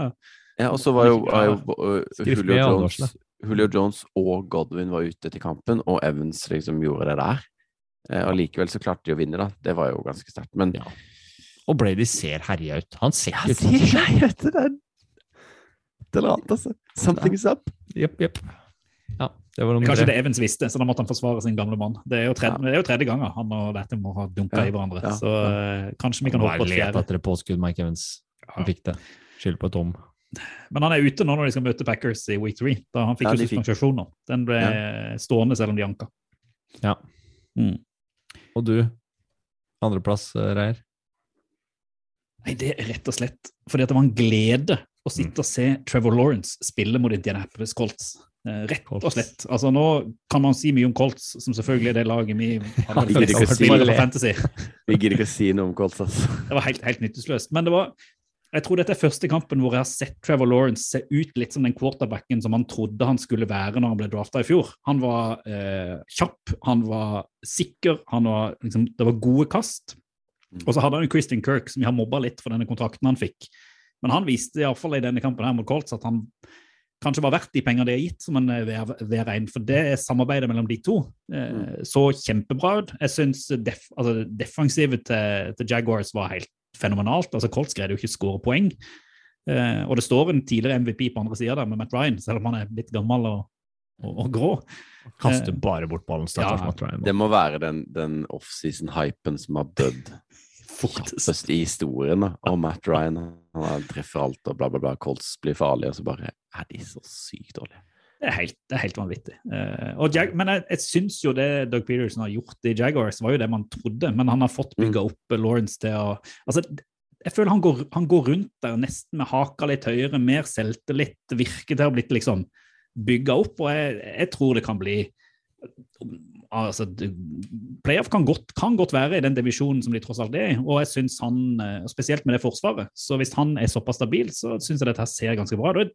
Ja, og så var jo, var jo uh, Julio, Jones, Julio Jones og Godwin var ute til kampen, og Evans liksom gjorde det der. Eh, og likevel så klarte de å vinne, da. Det var jo ganske sterkt. Men Ja. Og Brady ser herja ut. Han ser Ja, ikke ut som seg vet du, det er det er rart, altså. Something's up. Jepp, jepp. Ja, det Kanskje det Evans visste, så da måtte han forsvare sin gamle mann. Det er jo tredje, det er tredje gangen han og dette må ha dunka Ja, i hverandre. ja, Så eh, kanskje vi kan håpe på et fjerde. etter et påskudd, Mike Evans. Han fikk det. Skyld på Tom. Men han er ute nå når de skal møte Packers i week 3. Da han fikk Ja, jo suspensjon nå. Den ble stående selv om de anka. Ja. Mm. Og du? Andreplass, eh, Reier? Nei, det er rett og slett fordi at det var en glede å sitte og se Trevor Lawrence spille mot Indianapolis Colts. Eh, rett og slett. Altså Nå kan man si mye om Colts, som selvfølgelig er det laget vi har på Fantasy. Vi gidder ikke å si noe om Colts, altså. Det var helt, helt nytteløst. Men det var jeg tror dette er første kampen hvor jeg har sett Trevor Lawrence se ut litt som den quarterbacken som han trodde han skulle være når han ble drafta i fjor. Han var eh, kjapp, han var sikker, han var, liksom, det var gode kast. Mm. Og så hadde han jo Christian Kirk, som vi har mobba litt for denne kontrakten han fikk. Men han viste i, alle fall i denne kampen her mot Colts at han kanskje var verdt de penger de har gitt som en VR1. For det samarbeidet mellom de to eh, så kjempebra ut. Jeg syns def, altså, defensivet til, til Jaguars var helt fenomenalt. Altså Colts greide jo ikke å skåre poeng. Eh, og det står en tidligere MVP på andre sida der med Matt Ryan, selv om han er litt gammel og, og, og grå. Kaster Eh, bare bort ballen. ja, Matt Ryan. Det må være den, den offseason-hypen som har dødd Fortest. i historien. da. Og Matt Ryan han treffer alt, og bla, bla, bla. Colts blir farlige, og så bare er de så sykt dårlige. Det er helt, det er helt vanvittig. Uh, og Jag men jeg, jeg syns jo det Doug Peterson har gjort i Jaguars, var jo det man trodde. Men han har fått bygga opp Lawrence til å altså, Jeg føler han går, han går rundt der nesten med haka litt høyere, mer selvtillit, virker til å ha blitt liksom bygga opp. Og jeg, jeg tror det kan bli altså, Playoff kan godt, kan godt være i den divisjonen som de tross alt er i. Og jeg synes han, eh, spesielt med det forsvaret, så hvis han er såpass stabil, så syns jeg dette ser ganske bra ut.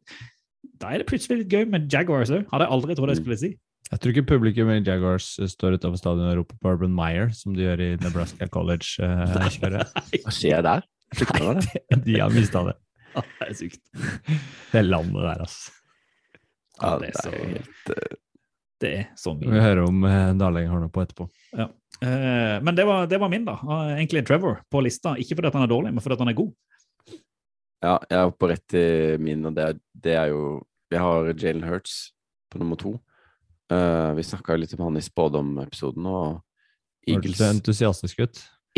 Da er det plutselig litt gøy med Jaguars òg. Hadde jeg aldri trodd jeg skulle si. Jeg tror ikke publikum i Jaguars står utenfor stadionet og roper på Urban Meyer, som de gjør i Nebraska College-kjøret. Hva skjer der? Det? de har mista det. Det er sykt. Det landet der, altså. Ja, Ja, det er så- helt eh, Det er så Vi hører om eh, Darling har noe på etterpå. Eh, men det var, det var min, da. Eh, Egentlig Trevor på lista. Ikke fordi han er dårlig, men fordi han er god. Ja, jeg er på rett til min, og det, er- det er jo Vi har Jalen Hurts på nummer to. Uh, vi snakka litt om han i spådom-episoden, og Hørtes Eagles det entusiastisk ut?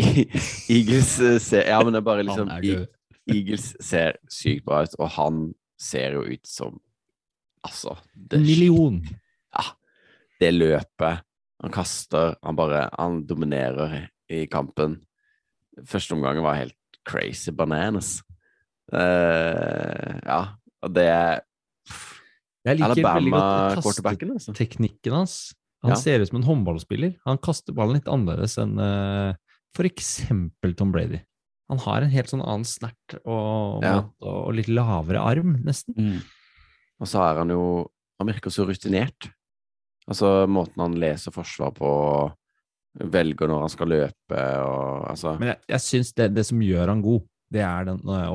Eagles eh, ser Ja, men det er bare liksom er Eagles ser sykt bra ut, og han ser jo ut som Altså En million! det løpet han kaster, han bare Han dominerer i kampen. Første omgangen var helt crazy bananas. Eh, ja, og det Jeg liker veldig godt Alabama-quarterbacken, altså. kasteteknikken hans. Han Ja. ser ut som en håndballspiller. Han kaster ballen litt annerledes enn uh, for eksempel Tom Brady. Han har en helt sånn annen snert og, Ja. og, og litt lavere arm, nesten. Mm. Og så er han jo Han virker så rutinert. Altså måten han leser forsvar på, velger når han skal løpe og altså Men jeg, jeg syns det, det som gjør han god, det er den eh,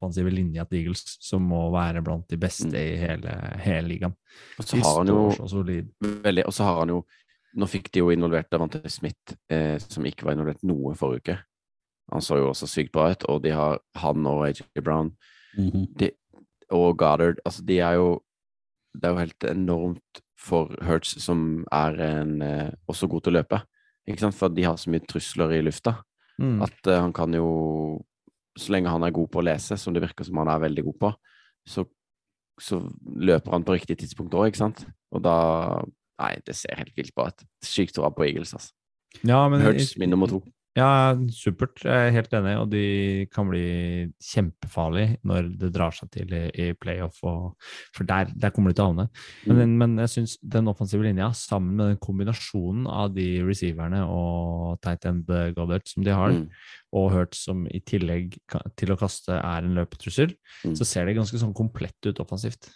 offensive linja til Eagles, som må være blant de beste Mm. i hele, hele ligaen. Og så har han jo så veldig Og så har han jo Nå fikk de jo involvert Davante Smith, eh, som ikke var involvert noe forrige uke. Han så jo også sykt bra ut, og de har han og AJ Brown Mhm. og Goddard. Altså, de er jo Det er jo helt enormt for Hertz, som er en, eh, også god til å løpe. Ikke sant? For de har så mye trusler i lufta Mm. at eh, han kan jo Så lenge han er god på å lese, som det virker som han er veldig god på, så, så løper han på riktig tidspunkt òg, ikke sant? Og da Nei, det ser helt vilt bra ut. Sykt bra på Eagles, altså. Ja, men Hertz min nummer to. Ja, supert. Jeg er helt enig, og de kan bli kjempefarlige når det drar seg til i, i playoff, og, for der, der kommer de til å havne. Men, Mm. men jeg syns den offensive linja, sammen med den kombinasjonen av de receiverne og tight end Goddard som de har, Mm. og Hurts som i tillegg til å kaste er en løpetrussel, Mm. så ser det ganske sånn komplett ut offensivt.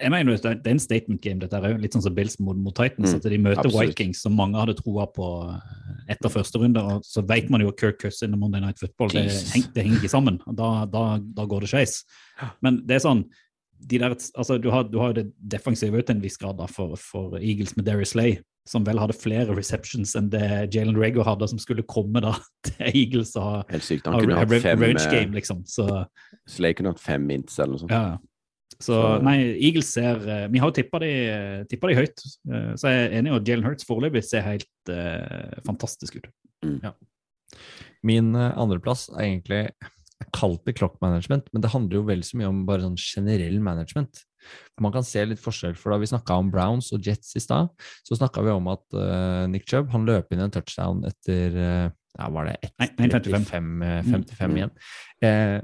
Jeg mener det er en statement game, dette er jo litt sånn som Bills mot, mot Titans. Mm, At de møter absolutt. Vikings, som mange hadde troa på eh, etter første runde. Og så vet man jo at Kirk Cousin og Monday Night Football det, heng, det henger ikke sammen. Da, da, da går det skeis. Men det er sånn de der, altså Du har, du har det defensive til en viss grad da, for, for Eagles med Darius Slay, som vel hadde flere receptions enn det Jalen Rego hadde, som skulle komme da til Eagles og ha, Helt sykt. Han kunne hatt fem eh, game, liksom. Så Slay kunne hatt fem mints eller noe sånt. ja. Så Så- nei, Eagles ser eh, Vi har jo tippa de, de høyt, eh, så jeg er enig i at Jalen Hurts foreløpig ser helt uh, fantastisk ut. Min uh, andreplass er egentlig jeg kalte det clock management, men det handler jo vel så mye om bare sånn generell management. Man kan se litt forskjell, for da vi snakka om Browns og Jets i stad, så snakka vi om at uh, Nick Chubb han løp inn en touchdown etter uh, ja, var det Nei, 1,55. 1,55 eh, 55 Mm. igjen. Eh,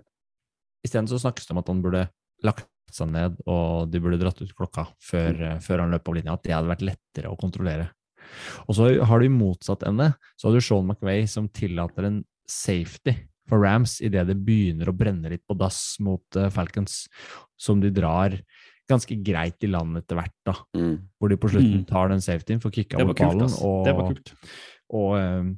Isteden så snakkes det om at han burde lagt seg ned, og de burde dratt ut klokka før, eh, før han løp av linja. At det hadde vært lettere å kontrollere. Og så har du i motsatt ende, så har du Sean McVay som tillater en safety for Rams idet det begynner å brenne litt på dass mot eh, Falcons, som de drar ganske greit i land etter hvert, da. Mm. Hvor de på slutten Mm. tar den safetyen, får kicka var ballen Og, og, og eh,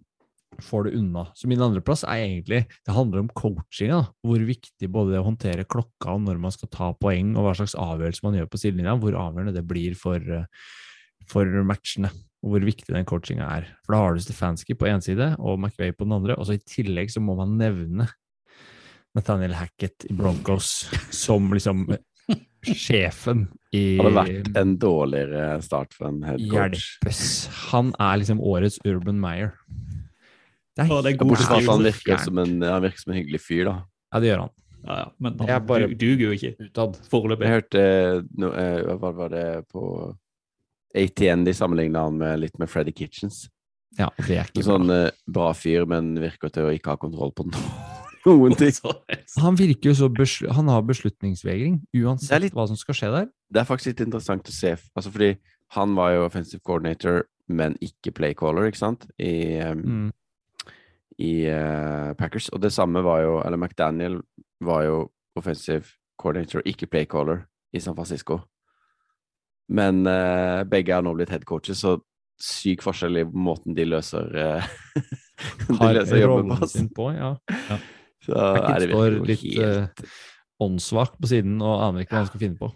får det unna. Så min andreplass er egentlig Det handler om coachinga. Hvor viktig både det å håndtere klokka og når man skal ta poeng, og hva slags avgjørelse man gjør på sidelinja, hvor avgjørende det blir for, eh, for matchene. Og hvor viktig den coachinga er. For da har du Stefanski på én side og McVay på den andre, og så i tillegg så må man nevne Nathaniel Hackett i Broncos som liksom sjefen i Hadde vært en dårligere start for en head coach. Hjelpes. Han er liksom årets Urban Meyer. Det Å, det er fra at han virker som en, han virker som en hyggelig fyr, da. Ja, det gjør han. Ja, ja. Men Jeg er han bare- duger jo ikke Utad. foreløpig. Jeg hørte no, eh, Hva var det på ATN de sammenligna han med litt med Freddy Kitchens. Ja, det er En ikke sånn bra. eh, bra fyr, men virker til å ikke ha kontroll på noen ting. Han virker jo så besl Han har beslutningsvegring, er uansett litt- hva som skal skje der. Det er faktisk litt interessant å se, altså fordi han var jo offensive coordinator, men ikke playcaller, ikke sant, i, um, Mm. I uh, Packers. Og det samme var jo Eller McDaniel var jo offensive coordinator, ikke playcaller, i San Francisco. Men uh, begge har nå blitt headcoaches, så syk forskjell i måten de løser uh, De Har løser jobben på. sin på, ja. Så er Hackett det står litt helt eh, åndssvak på siden og aner ikke hva han skal finne på.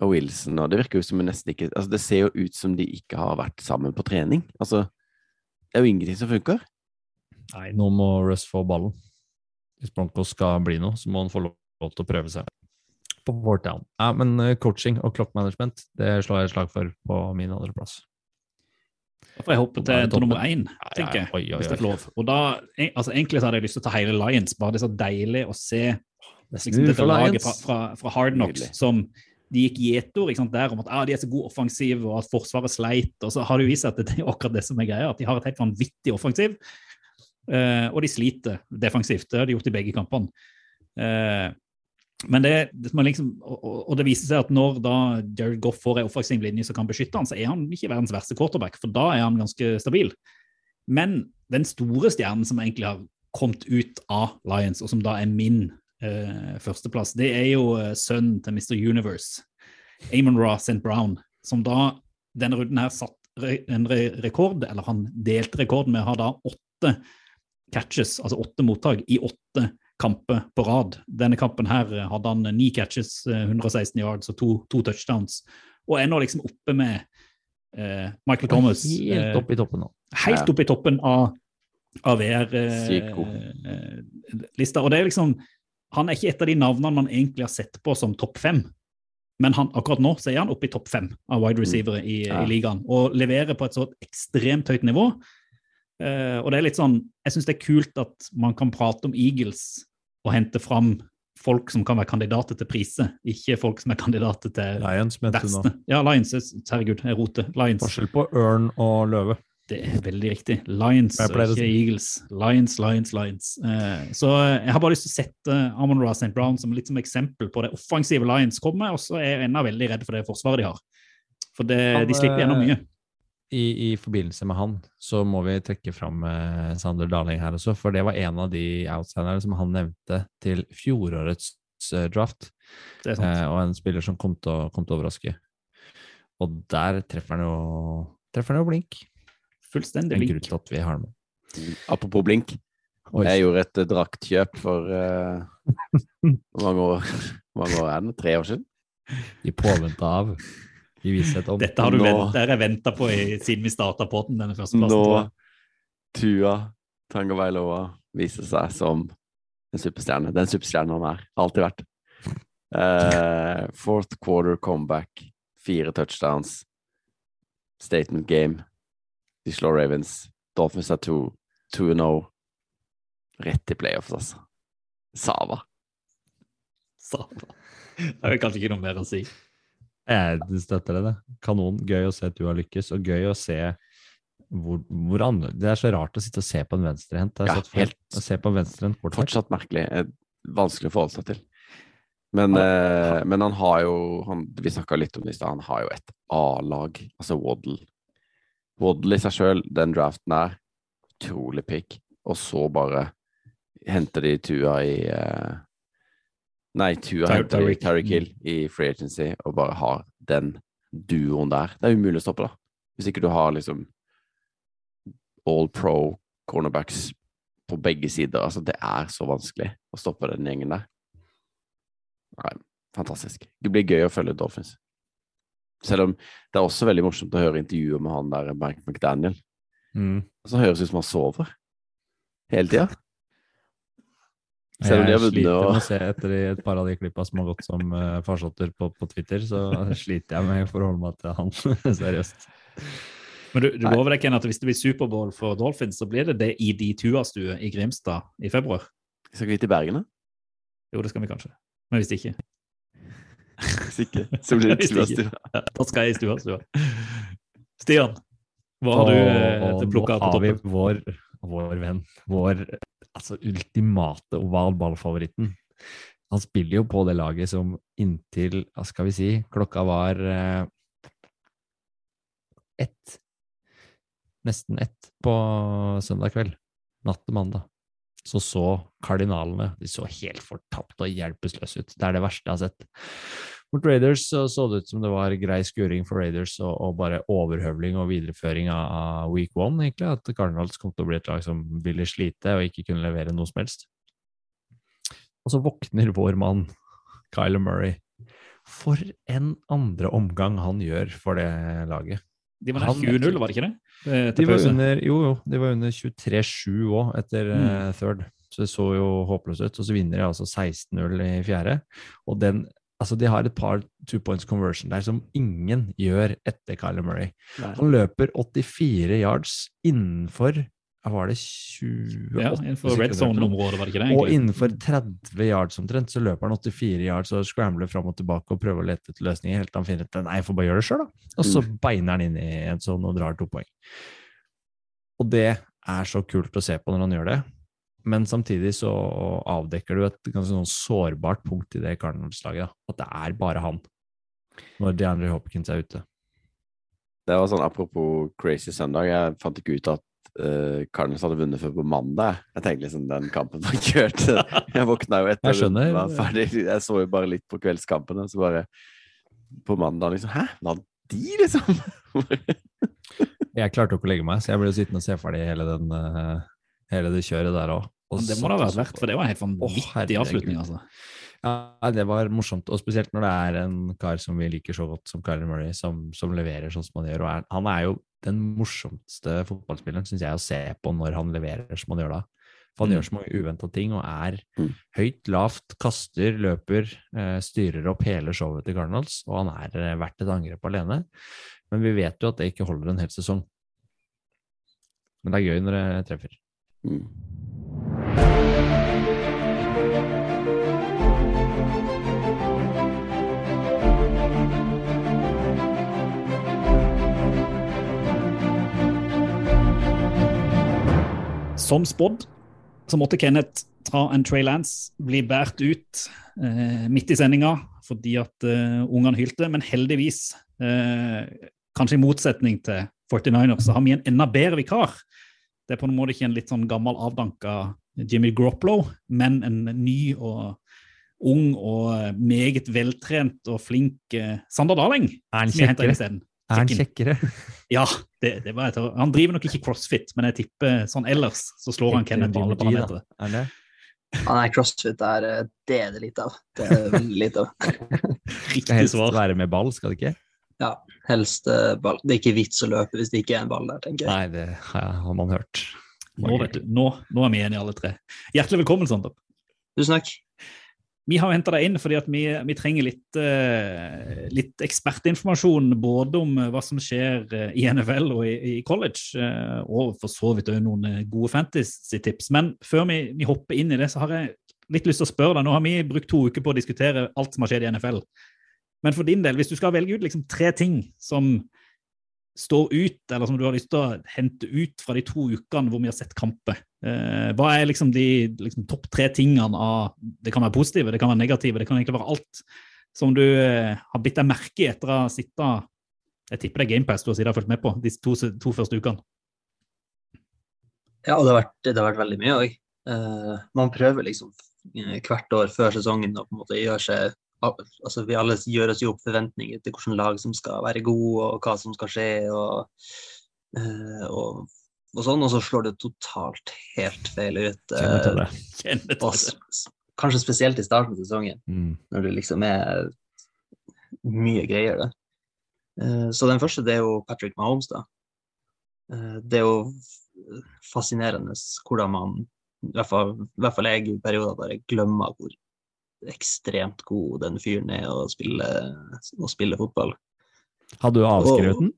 Og Wilson og Det virker jo som nesten ikke Altså, det ser jo ut som de ikke har vært sammen på trening. Altså, Det er jo ingenting som funker. Nei, nå må Russ få ballen. Hvis Broncos skal bli noe, så må han få lov til å prøve seg på vårt Down. Ja, men eh, coaching og clock management, det slår jeg et slag for på min andreplass. Da får jeg hoppe til, til nummer én, Ja, ja, tenker jeg. oi, oi, Hvis det er lov. Og da, altså Egentlig så hadde jeg lyst til å ta hele Lions, bare det er så deilig å se liksom, dette laget fra, fra, fra Hard Knocks som de gikk gjetord der om at ah, de er så god offensiv, og at Forsvaret sleit. Og så har det jo vist seg at det er akkurat det som er greia, at de har et helt vanvittig offensiv. Eh, og de sliter defensivt. Det har de gjort i begge kampene. Uh, men det, det som liksom, og, og- det viser seg at når da Jared Goff får en offensiv linje som kan beskytte han, så er han ikke verdens verste quarterback, for da er han ganske stabil. Men den store stjernen som egentlig har kommet ut av Lions, og som da er min uh, førsteplass, det er jo sønnen til Mr. Universe, Amon Ra St. Brown, som da denne runden her satt en re rekord, eller han delte rekorden med å ha da åtte catches, altså åtte mottak, i åtte kamper på rad. Denne kampen her eh, hadde han ni catches, eh, 116 yards og to, to touchdowns, og er nå liksom oppe med eh, Michael Thomas. Helt oppe i toppen nå. helt oppe i toppen av, av. VR-lista. og det er liksom, Han er ikke et av de navnene man egentlig har sett på som topp fem, men han, akkurat nå så er han oppe i topp fem av wide receivere i, Ja. i ligaen. Og leverer på et så ekstremt høyt nivå. Eh, og det er litt sånn, Jeg syns det er kult at man kan prate om Eagles og hente fram folk som kan være kandidater til priser, ikke folk som er kandidater til Lions, mente du nå. verste. Ja, Lions. Herregud, jeg roter. Lions. Forskjell på ørn og løve. Det er veldig riktig. Lions, ikke Eagles. Lions, Lions, Lions. Uh, så jeg har bare lyst til å sette Amon Ra St. Brown som litt som eksempel på det offensive Lions kommer, og så er jeg ennå veldig redd for det forsvaret de har. For det, Han, de slipper gjennom mye. I, I forbindelse med han så må vi trekke fram eh, Sander Darling her også, for det var en av de outsiderne som han nevnte til fjorårets eh, draft, Det er sant. eh, og en spiller som kom til å, kom til å overraske. Og der treffer han jo, treffer han jo blink. Fullstendig En grunn til at vi har den med. Apropos blink. Oi. Jeg gjorde et eh, draktkjøp for uh, Hvor mange år Hvor mange år er det? Tre år siden? I påvente av i visshet om Dette har du Nå- venta på i, siden vi starta podden, denne første plassen. Nå. Tua Tangavailoa viser seg som en superstjerne. Den superstjernen han er. Alltid vært. Uh, fourth quarter comeback. Fire touchdowns. Statement game. De slår Ravens. Dolphins er 2-0. Rett i playoffs, altså. Sava. Sava. det er kanskje ikke noe mer å si. Jeg støtter det. det. Kanon. Gøy å se at du har lykkes, og gøy å se hvor, hvor Det er så rart å sitte og se på en venstrehendt. Ja, helt. å se på en venstrehendt. Fortsatt merkelig. eh, Vanskelig å forholde seg til. Men, eh, men han har jo han, Vi snakka litt om det i stad. Han har jo et A-lag, altså Waddle. Waddle i seg sjøl, den draften der, utrolig pick. Og så bare henter de Tua i eh, Nei, Tua henter Terry Hill i free agency og bare har den duoen der. Det er umulig å stoppe, da. Hvis ikke du har liksom all pro cornerbacks på begge sider. Altså, det er så vanskelig å stoppe den gjengen der. Nei, fantastisk. Det blir gøy å følge Dolphins. Selv om det er også veldig morsomt å høre intervjuer med han der Mark McDaniel. Mm. Så høres det ut som han sover hele tida. Selv om de har Jeg sliter med å se etter de- et par av de klippa som har gått som uh, farsotter på, på Twitter, så sliter jeg med å forholde meg til han seriøst. Men du, du lover deg Ken, at hvis det blir Superbowl for Dolphins, så blir det det i de Tua-stue i Grimstad i februar? Skal vi til Bergen, da? Jo, det skal vi kanskje. Men hvis ikke, Hvis ikke, så blir det Hvis Tua ikke. Ja, da skal jeg i stua. stua. Stian, hva har du eh, plukka på nå har vi vår, vår venn, vår altså, ultimate ovalballfavoritten. Han spiller jo på det laget som inntil, hva skal vi si, klokka var eh, ett, nesten ett på søndag kveld, natt til mandag. Så så kardinalene, de så helt fortapt og hjelpeløse ut. Det er det verste jeg har sett. Mot Raiders så, så det ut som det var grei skuring for Raiders og, og bare overhøvling og videreføring av, av week one, egentlig. At Cardinals kom til å bli et lag som ville slite og ikke kunne levere noe som helst. Og så våkner vår mann, Kyler Murray. For en andre omgang han gjør for det laget. De var Han- 20-0, var det ikke det? Eh, De var under, jo, jo, de var under 23-7 òg etter mm. third, så det så jo håpløst ut. Og så vinner de altså 16-0 i fjerde. Og den, altså de har et par two points conversion der som ingen gjør etter Kyler Murray. Nei. Han løper 84 yards innenfor var det 28 Ja, innenfor red zone-området, var det ikke det? Egentlig? Og innenfor 30 yards omtrent, så løper han 84 yards og scrambler fram og tilbake og prøver å lete etter løsninger helt til han finner ut Nei, jeg får bare gjøre det sjøl, da. Og så beiner han inn i en sånn og drar to poeng. Og det er så kult å se på når han gjør det. Men samtidig så avdekker du et ganske sånn sårbart punkt i det Cardinals-laget. At det er bare han når DeAndre Hopkins er ute. Det var sånn apropos Crazy Søndag. Jeg fant ikke ut at uh, Cardinals hadde vunnet før på mandag. Jeg tenkte liksom den kampen var kjørt. Jeg våkna jo etter Jeg skjønner. var ferdig. Jeg så jo bare litt på kveldskampene, så bare på mandag liksom Hæ, vant de, liksom? Jeg klarte jo ikke å legge meg, så jeg ble sittende og se ferdig hele, den, eh, hele det kjøret der òg. Og Det må det ha vært verdt, for det var en helt vanvittig å, avslutning. altså. Ja, det var morsomt, og spesielt når det er en kar som vi liker så godt som Kyler Murray, som, som leverer sånn som han gjør. Og er, han er jo den morsomste fotballspilleren, syns jeg, å se på når han leverer som han gjør da. For han Mm. gjør så mange uventa ting og er Mm. høyt, lavt, kaster, løper, eh, styrer opp hele showet til Cardinals, og han er eh, verdt et angrep alene. Men vi vet jo at det ikke holder en hel sesong. Men det er gøy når det treffer. Mm. Som spådd så måtte Kenneth ta en Trey Lance, bli båret ut eh, midt i sendinga fordi at eh, ungene hylte. Men heldigvis, eh, kanskje i motsetning til 49ers, så har vi en enda bedre vikar. Det er på en måte ikke en litt sånn gammel, avdanka Jimmy Groplow, men en ny og ung og meget veltrent og flink eh, Sander Daling. Er han kjekkere? Er han kjekkere? Ja, det, det var et, han driver nok ikke crossfit, men jeg tipper sånn ellers så slår han Kenneth på alle parametere. Er det? Ja, nei, crossfit er eh, det er det lite av. Det er veldig lite av. Skal Riktig helst være med ball, skal det ikke? Ja, helst eh, ball. Det er ikke vits å løpe hvis det ikke er en ball der, tenker jeg. Nei, det har man hørt. Nå, vet du, nå, nå er vi enige alle tre. Hjertelig velkommen, Sander. Tusen takk. Vi har henta deg inn fordi at vi, vi trenger litt, eh, litt ekspertinformasjon både om eh, hva som skjer eh, i NFL og i, i college, eh, og for så vidt òg noen gode fantasy-tips. Men før vi, vi hopper inn i det, så har jeg litt lyst til å spørre deg. Nå har vi brukt to uker på å diskutere alt som har skjedd i NFL. Men for din del, hvis du skal velge ut liksom tre ting som står ut, eller som du har lyst til å hente ut fra de to ukene hvor vi har sett kamper, eh, hva er liksom de liksom, topp tre tingene av Det kan være positive, det kan være negative, det kan egentlig være alt som du eh, har bitt deg merke i etter å ha sittet Jeg tipper det er GamePass du har sittet og fulgt med på de to, to første ukene. Ja, det har vært, det har vært veldig mye òg. man prøver liksom eh, hvert år før sesongen å på en måte gjøre seg altså Vi alle gjør oss jo opp forventninger til hvilke lag som skal være gode, og hva som skal skje. og, eh, og, og sånn, og så slår det totalt helt feil ut. Eh, kanskje spesielt i starten av sesongen, Mm. når det liksom er mye greier. Det. Eh, Så den første det er jo Patrick Mahomes. da. Det er jo fascinerende hvordan man, i hvert fall, i hvert fall jeg i perioder, bare glemmer hvor ekstremt god den fyren er å spille, å spille fotball. Hadde du avskrevet den?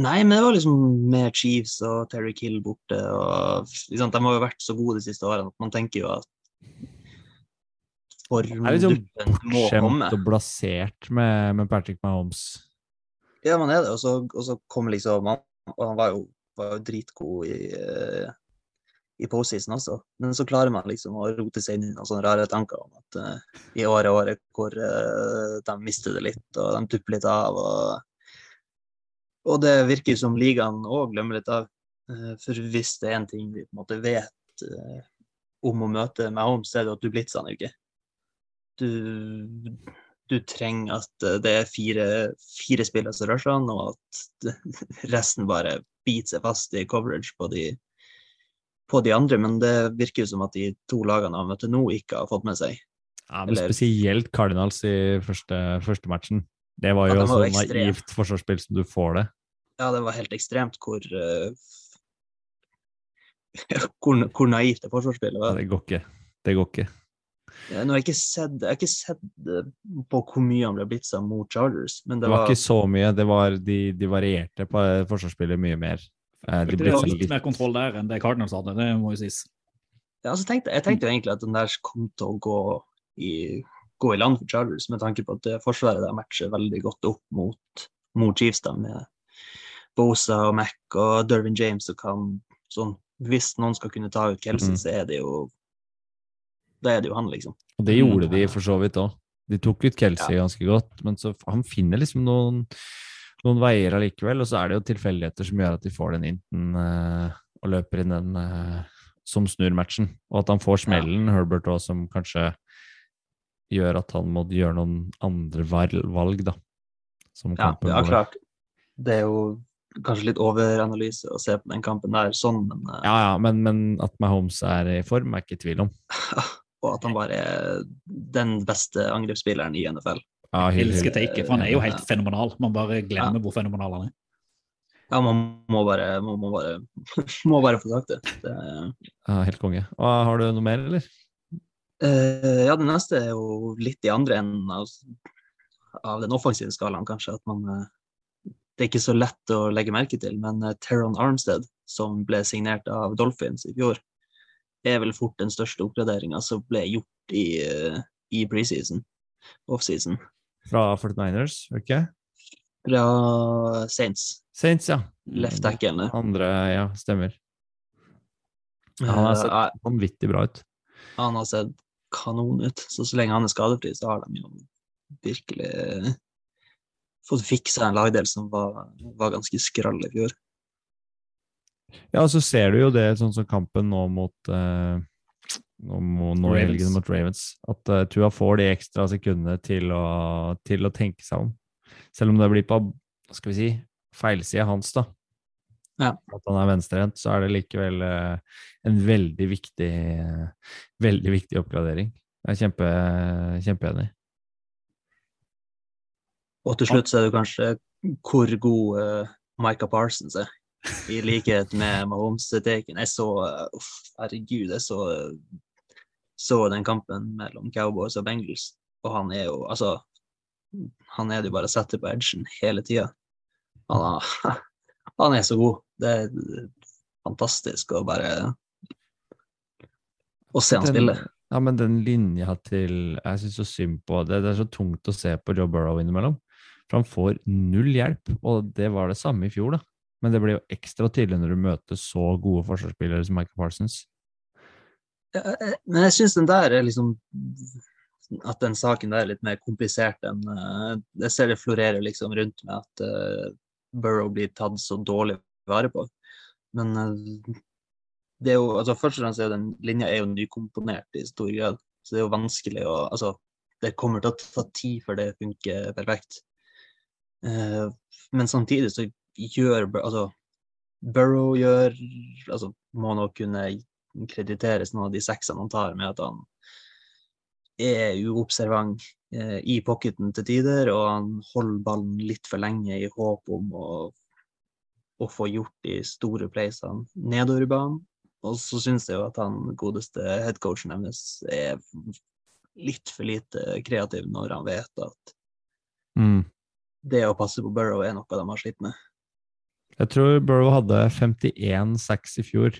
Nei, men det var liksom med Chiefs og Terry Kill borte. og liksom, De har jo vært så gode de siste årene at man tenker jo at Det er liksom formduppen må komme. Er og blasert med, med Patrick Mahomes. Ja, man er det. Og så, og så kom liksom han, Og han var jo, var jo dritgod i, eh, i postseason også. Men så klarer man liksom å rote seg inn i noen sånne rare tanker om at uh, i året er året hvor uh, de mister det litt, og de tupper litt av. Og, og det virker som ligaen òg glemmer litt av. Uh, for hvis det er en ting vi på en måte vet om å møte Mahomes, så er det at du blitser han ikke. Du, du trenger at det er fire, fire spillere som rusher han, og at resten bare biter seg fast i coverage på de, på de andre. Men det virker jo som at de to lagene han møtte nå, ikke har fått med seg. Ja, men Eller- spesielt Cardinals i første, første matchen. Det var jo ja, var så jo ekstrem. naivt forsvarsspill som du får det. Ja, det var helt ekstremt hvor uh, hvor, hvor naivt det forsvarsspillet var. Det går ikke. Det går ikke. Ja, Nå har jeg ikke sett, jeg har ikke sett eh, på hvor mye han ble blitza mot Chargers, men Det det var var ikke så mye. Det var, de, de varierte på eh, forsvarsspillet mye mer. Eh, De Det ble var litt mer kontroll der enn det Cardinals hadde, det må jo sies. ja, altså, tenkte, Jeg tenkte jo egentlig at den der kom til å gå i, gå i land for Chargers, med tanke på at det forsvaret der matcher veldig godt opp mot, mot Chiefs, da, med Bosa og Mac og Dervin James, og kan sånn Hvis noen skal kunne ta ut Kelsey, Mm. så er det jo Da er det jo han, liksom. Og det Mm. gjorde de for så vidt òg. De tok ut Kelsey ganske godt, men så han finner liksom noen, noen veier allikevel. Og så er det jo tilfeldigheter som gjør at de får den inten eh, og løper inn den eh, som snur matchen. Og at han får smellen, Herbert òg, som kanskje gjør at han må gjøre noen andre valg, da. Ja, ja klart. Det er jo kanskje litt overanalyse å se på den kampen der sånn, men eh, Ja, ja, men, men at Mahomes er i form, er ikke i tvil om. Og at han bare er den beste angrepsspilleren i NFL. Ja, Jeg elsker taket, for han er jo helt fenomenal. Man bare glemmer hvor fenomenal han er. Ja, man må bare, må, må bare, må bare få sagt det. det Ja, helt konge. Og har du noe mer, eller? Uh, ja, det neste er jo litt i andre enden av, av den offensive skalaen, kanskje. At man eh, Det er ikke så lett å legge merke til, men eh, Teron Armstead, som ble signert av Dolphins i fjor, er vel fort den største oppgraderinga som ble gjort i, i preseason, offseason. Fra 49ers, ikke? Fra Saints, Saints, ja. left tackle. Andre, ja, stemmer. Han har sett Eh, vanvittig bra ut. han har sett kanon ut. Så så lenge han er skadefri, så har de jo virkelig eh, fått fiksa en lagdel som var, var ganske skrall i fjor. Ja, så ser du jo det sånn som kampen nå mot eh, nå, nå i helgen mot Ravens. At uh, Tua får de ekstra sekundene til å, til å tenke seg om. Selv om det blir på hva skal vi si, feilsida hans, da. Ja. At han er venstrehendt, så er det likevel uh, en veldig viktig, uh, veldig viktig oppgradering. Jeg er kjempe, kjempeenig. Og til slutt så er det kanskje hvor god uh, Micah Parsons er. I likhet med Mahomes-teken. Jeg så eh, uff, Herregud, jeg så, så den kampen mellom Cowboys og Bengals, og han er jo altså Han er det jo bare å sette på edgen hele tida. Han, han er så god. Det er fantastisk å bare Å se han Den- spille. Ja, men den linja til Jeg syns så synd på det. Det er så tungt å se på Joe Burrow innimellom. For han får null hjelp, og det var det samme i fjor, da. Men det blir jo ekstra tydelig når du møter så gode forsvarsspillere som Michael Parsons. Ja, eh, Men jeg syns den der er liksom At den saken der er litt mer komplisert enn eh, Jeg ser det florerer liksom rundt med at eh, Burrow blir tatt så dårlig vare på. Men eh, det er jo altså Først og fremst er den linja er jo nykomponert i stor grad, så det er jo vanskelig å Altså, det kommer til å ta tid før det funker perfekt. Eh, men samtidig så gjør altså Burrow gjør altså må nå kunne krediteres noen av de seksene han tar med at han er uobservant eh, i pocketen til tider, og han holder ballen litt for lenge i håp om å, å få gjort de store playsene nedover i banen. Og så syns jeg jo at han godeste headcoachen deres er litt for lite kreativ når han vet at Mm. det å passe på Burrow er noe de har slitt med. Jeg tror Burrow hadde 51 sacks i fjor.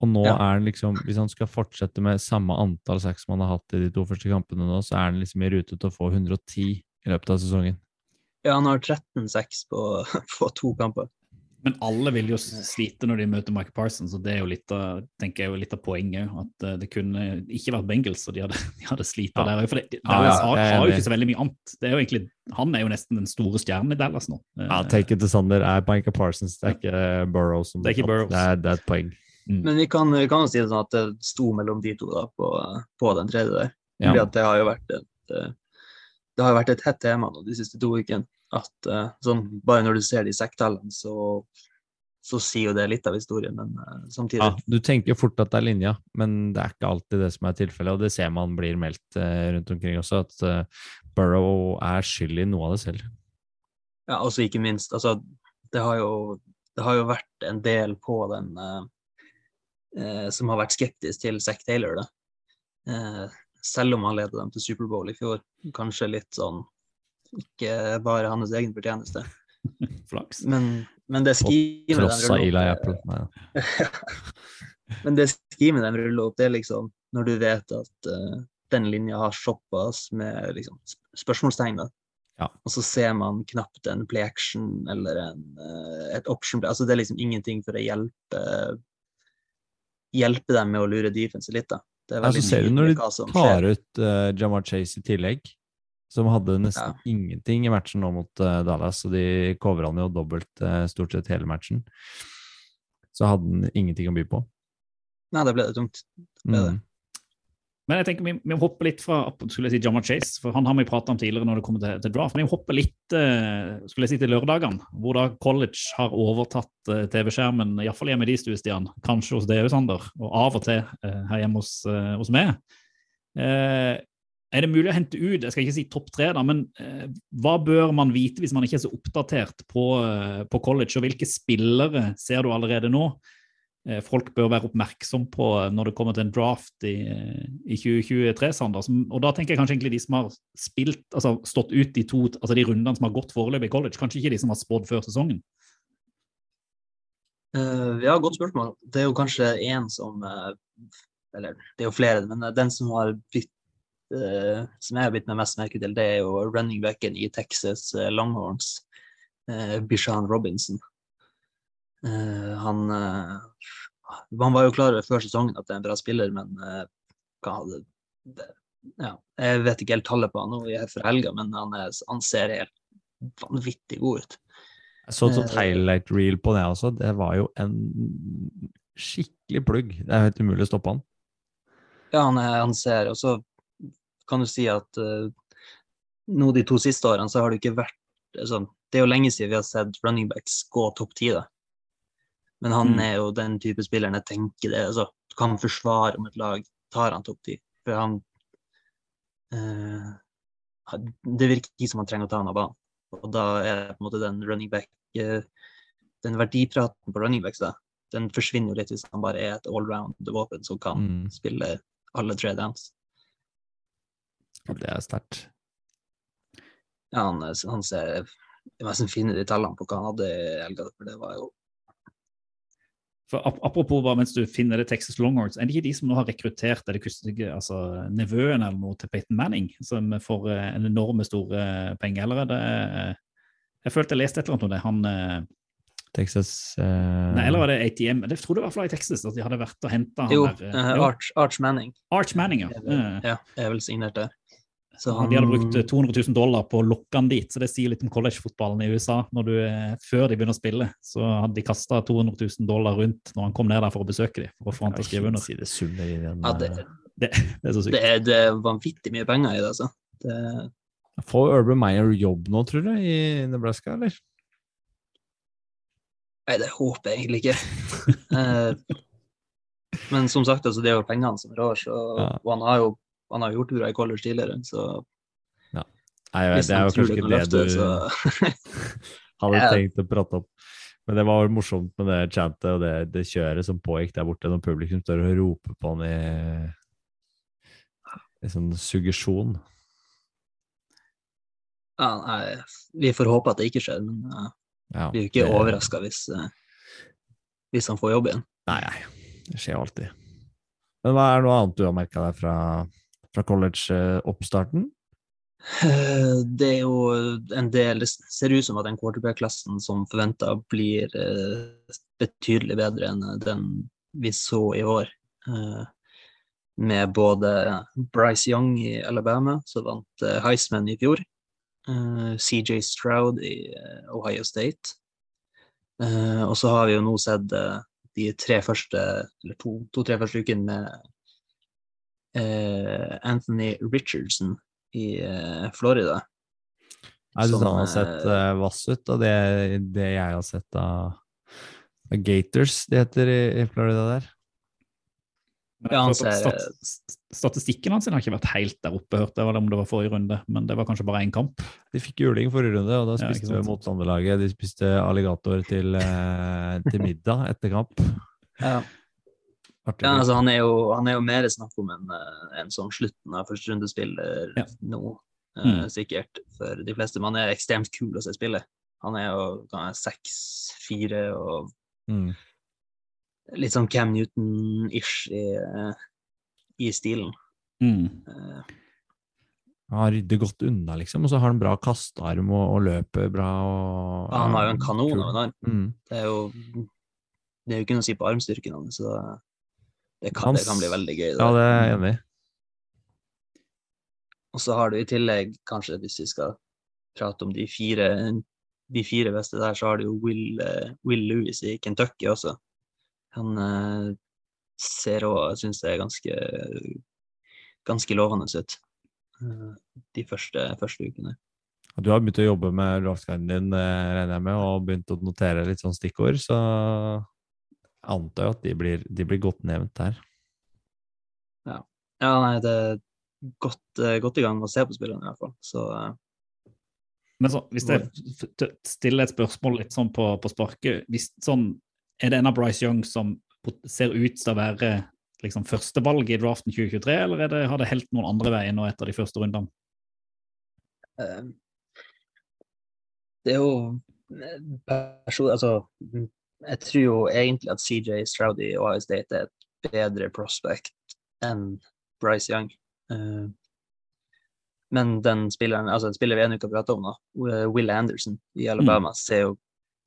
Og nå Ja. er han liksom Hvis han skal fortsette med samme antall sacks som han har hatt i de to første kampene nå, så er han liksom i rute til å få 110 i løpet av sesongen. Ja, han har 13 sex på, på to kamper. Men alle vil jo slite når de møter Mike Parsons, og det er jo litt av, tenker jeg, jo litt av poenget. At eh, det kunne ikke vært Bengals, og de hadde, de hadde slitt Ja. der. For det, Ja, Dallas ja, har, jo ikke så veldig mye annet. Det er jo egentlig, han er jo nesten den store stjernen i Dallas nå. Ja, Take it to Sander er Mike Parsons, det er ikke Burrow som Det er ikke Burrows. Det er, det er et poeng. Mm. Men vi kan, vi kan jo si det sånn at det sto mellom de to da, på, på den tredje der. Ja. Fordi at det har jo vært et, eh, det har vært et hett tema de siste to ukene. At eh, sånn, bare når du ser de sekktallene, så så sier jo det litt av historien, men eh, samtidig Ja, du tenker jo fort at det er linja, men det er ikke alltid det som er tilfellet. Og det ser man blir meldt rundt omkring også, at Burrow er skyld i noe av det selv. Ja, også ikke minst, altså, det har jo, det har jo vært en del på den eh, som har vært skeptisk til Zack Taylor, da. Eh, selv om han ledet dem til Superbowl i fjor. Kanskje litt sånn ikke bare hans egen fortjeneste. Flaks. Men, men det skimet de Tross ruller opp, Apple. Nei. Men det skimet de ruller opp, det er liksom når du vet at uh, den linja har såpass med liksom, spørsmålstegn, da. Ja. Og så ser man knapt en play action eller en, uh, et option play. Altså, det er liksom ingenting for å hjelpe hjelpe dem med å lure defense litt, da. Det er Ja, så ser du når de tar ut uh, Jamar Chase i tillegg, som hadde nesten Ja. ingenting i matchen nå mot uh, Dallas, og de covra han jo dobbelt uh, stort sett hele matchen. Så hadde han ingenting å by på. Nei, det ble det tungt. Det er det. Men jeg tenker vi, vi hopper litt fra skulle jeg si Jammer Chase, for han har vi pratet om tidligere når det kommer til, til draft. Men vi hopper litt eh, skulle jeg si til lørdagene, hvor da college har overtatt eh, TV-skjermen, iallfall hjemme i de Stian. Kanskje hos deg òg, Sander, og av og til eh, her hjemme hos, hos meg. Er det mulig å hente ut, jeg skal ikke si topp tre, da, men hva bør man vite hvis man ikke er så oppdatert på, på college, og hvilke spillere ser du allerede nå? Eh, folk bør være oppmerksom på når det kommer til en draft i, i 2023, Sander. Og da tenker jeg kanskje egentlig de som har spilt, altså stått ut de to, altså de rundene som har gått foreløpig i college, kanskje ikke de som har spådd før sesongen. Uh, ja, godt spørsmål. Det er jo kanskje én som uh, Eller det er jo flere, men eh, den som har blitt uh, Som jeg har blitt meg mest merke til, det er jo running backen i Texas eh, Longhorns, Bishan Robinson. Eh, han eh, Han var jo klar før sesongen at det er en bra spiller, men eh, hva hadde det, ja, Jeg vet ikke helt tallet på han nå for helga, men han, er, han ser helt vanvittig god ut. Jeg så et highlight reel på det også. Det var jo en skikkelig plugg. Det er helt umulig å stoppe han. Ja, han, er, han ser, og så kan du si at uh, nå de to siste årene så har det ikke vært altså, Det er jo lenge siden vi har sett running backs gå topp ti, da. Men han Mm. er jo den type spilleren jeg tenker det altså, kan forsvare om et lag tar han topp ti. For han eh, Det virker ikke som han trenger å ta han av banen. Og da er på en måte den running back eh, Den verdipraten på running backs, da, den forsvinner jo litt hvis han bare er et allround våpen som kan Mm. spille alle tre downs. Det er sterkt. Ja, han, han ser nesten finne de tallene på hva han hadde i helga, for det var jo For Apropos bare mens du finner det Texas Longhorns, er det ikke de som nå har rekruttert er det kustige, altså, nevøen eller noe til Peyton Manning, som får eh, en enorme store penger? Eller er det eh, Jeg følte jeg leste et eller annet om det. Han eh, Texas uh... Nei, eller var det ATM? Jeg trodde det var i Texas at de hadde vært og henta han Jo, der. eh, eh, jo, Arch, Arch Manning Arch Manning, ja. er vel, Eh, ja, er vel signert der. Så De hadde brukt eh, 200 000 dollar på å lokke han dit, så det sier litt om collegefotballen i USA. Når du, eh, før de begynner å spille, så hadde de kasta 200 000 dollar rundt når han kom ned der for å besøke dem, for å få han til å skrive under. Det den, ja, det, Det, det er så sykt. det, er, det er vanvittig mye penger i det, altså. Det, eh, Får Urban Meyer jobb nå, tror du, i Nebraska, eller? nei, det håper jeg egentlig ikke. Eh, men som sagt, altså, det er jo pengene som rår, så, Ja. og han har jo han har jo gjort det bra i college tidligere, så Nei, jeg vet, det er jo kanskje det kan ikke løfte, det du så hadde Ja. tenkt å prate om. Men det var morsomt med det chantet og det, det kjøret som pågikk der borte, når publikum står og roper på han i, i sånn suggesjon. ja, nei, Vi får håpe at det ikke skjer, men uh, Ja, blir jo ikke det- overraska hvis, eh, hvis han får jobb igjen. Nei, nei, det skjer jo alltid. Men hva er noe annet du har merka deg fra, fra college-oppstarten? Eh, Det er jo en del Det ser ut som at den quarterback-klassen som forventa blir eh, betydelig bedre enn den vi så i år. Eh, med både Bryce Young i Alabama, som vant eh, Heisman i fjor, eh, CJ Stroud i eh, Ohio State. Eh, og så har vi jo nå sett eh, de tre første, eller to- to-tre første ukene med eh, Anthony Richardson i eh, Florida. Jeg syns han har sett eh, eh, vass ut, og det, det jeg har sett av, Gators, det heter i, i Florida der. Ja, han ser- stat- Statistikken hans har ikke vært helt der oppe, hørte jeg, om det var forrige runde. Men det var kanskje bare én kamp. De fikk juling forrige runde, og da Ja, spiste sant. motstanderlaget De spiste alligator til, eh, til middag etter kamp. Ja. Artig. Ja, altså, han, er jo, han er jo mer snakk om en, eh, en sånn slutten av førsterundespiller Ja. nå, eh, Mm. sikkert, for de fleste. Men han er ekstremt kul å se spille. Han er jo kan jeg, seks, fire og mm. litt sånn Cam Newton-ish i, eh, i stilen. Mm. Uh, Han rydder godt unna, liksom, og så har han bra kastearm og, og løper bra. Og, han har jo en kanon av en arm. Mm. Det er jo det er jo ikke noe å si på armstyrken hans, så det kan, Hans- det kan bli veldig gøy. det Ja, det er jeg enig i. Og så har du i tillegg, kanskje hvis vi skal prate om de fire, de fire beste der, så har du jo Will, eh, Will Lewis i Kentucky også. Han eh, ser òg, syns jeg, ganske, ganske lovende ut eh, de første, første ukene. Du har begynt å jobbe med draftguiden din, eh, regner jeg med, og begynt å notere litt sånn stikkord, så antar jo at de blir, de blir godt nevnt der. Ja, nei, det er godt, eh, godt i gang med å se på spillerne, i hvert fall. Så uh... Men så, hvis jeg stiller et spørsmål litt sånn på, på sparket hvis, sånn, Er det en av Bryce Young som ser ut til å være liksom, førstevalget i draften 2023, eller er det, har det helt noen andre veier nå etter de første rundene? Uh, det er jo person, altså, Jeg tror jo egentlig at CJ Stroud i Ohio Date er et bedre prospect enn Bryce Young. Eh, men den spilleren, altså den spiller vi ennå ikke har pratet om, da, Will Anderson i Alabama, ser jo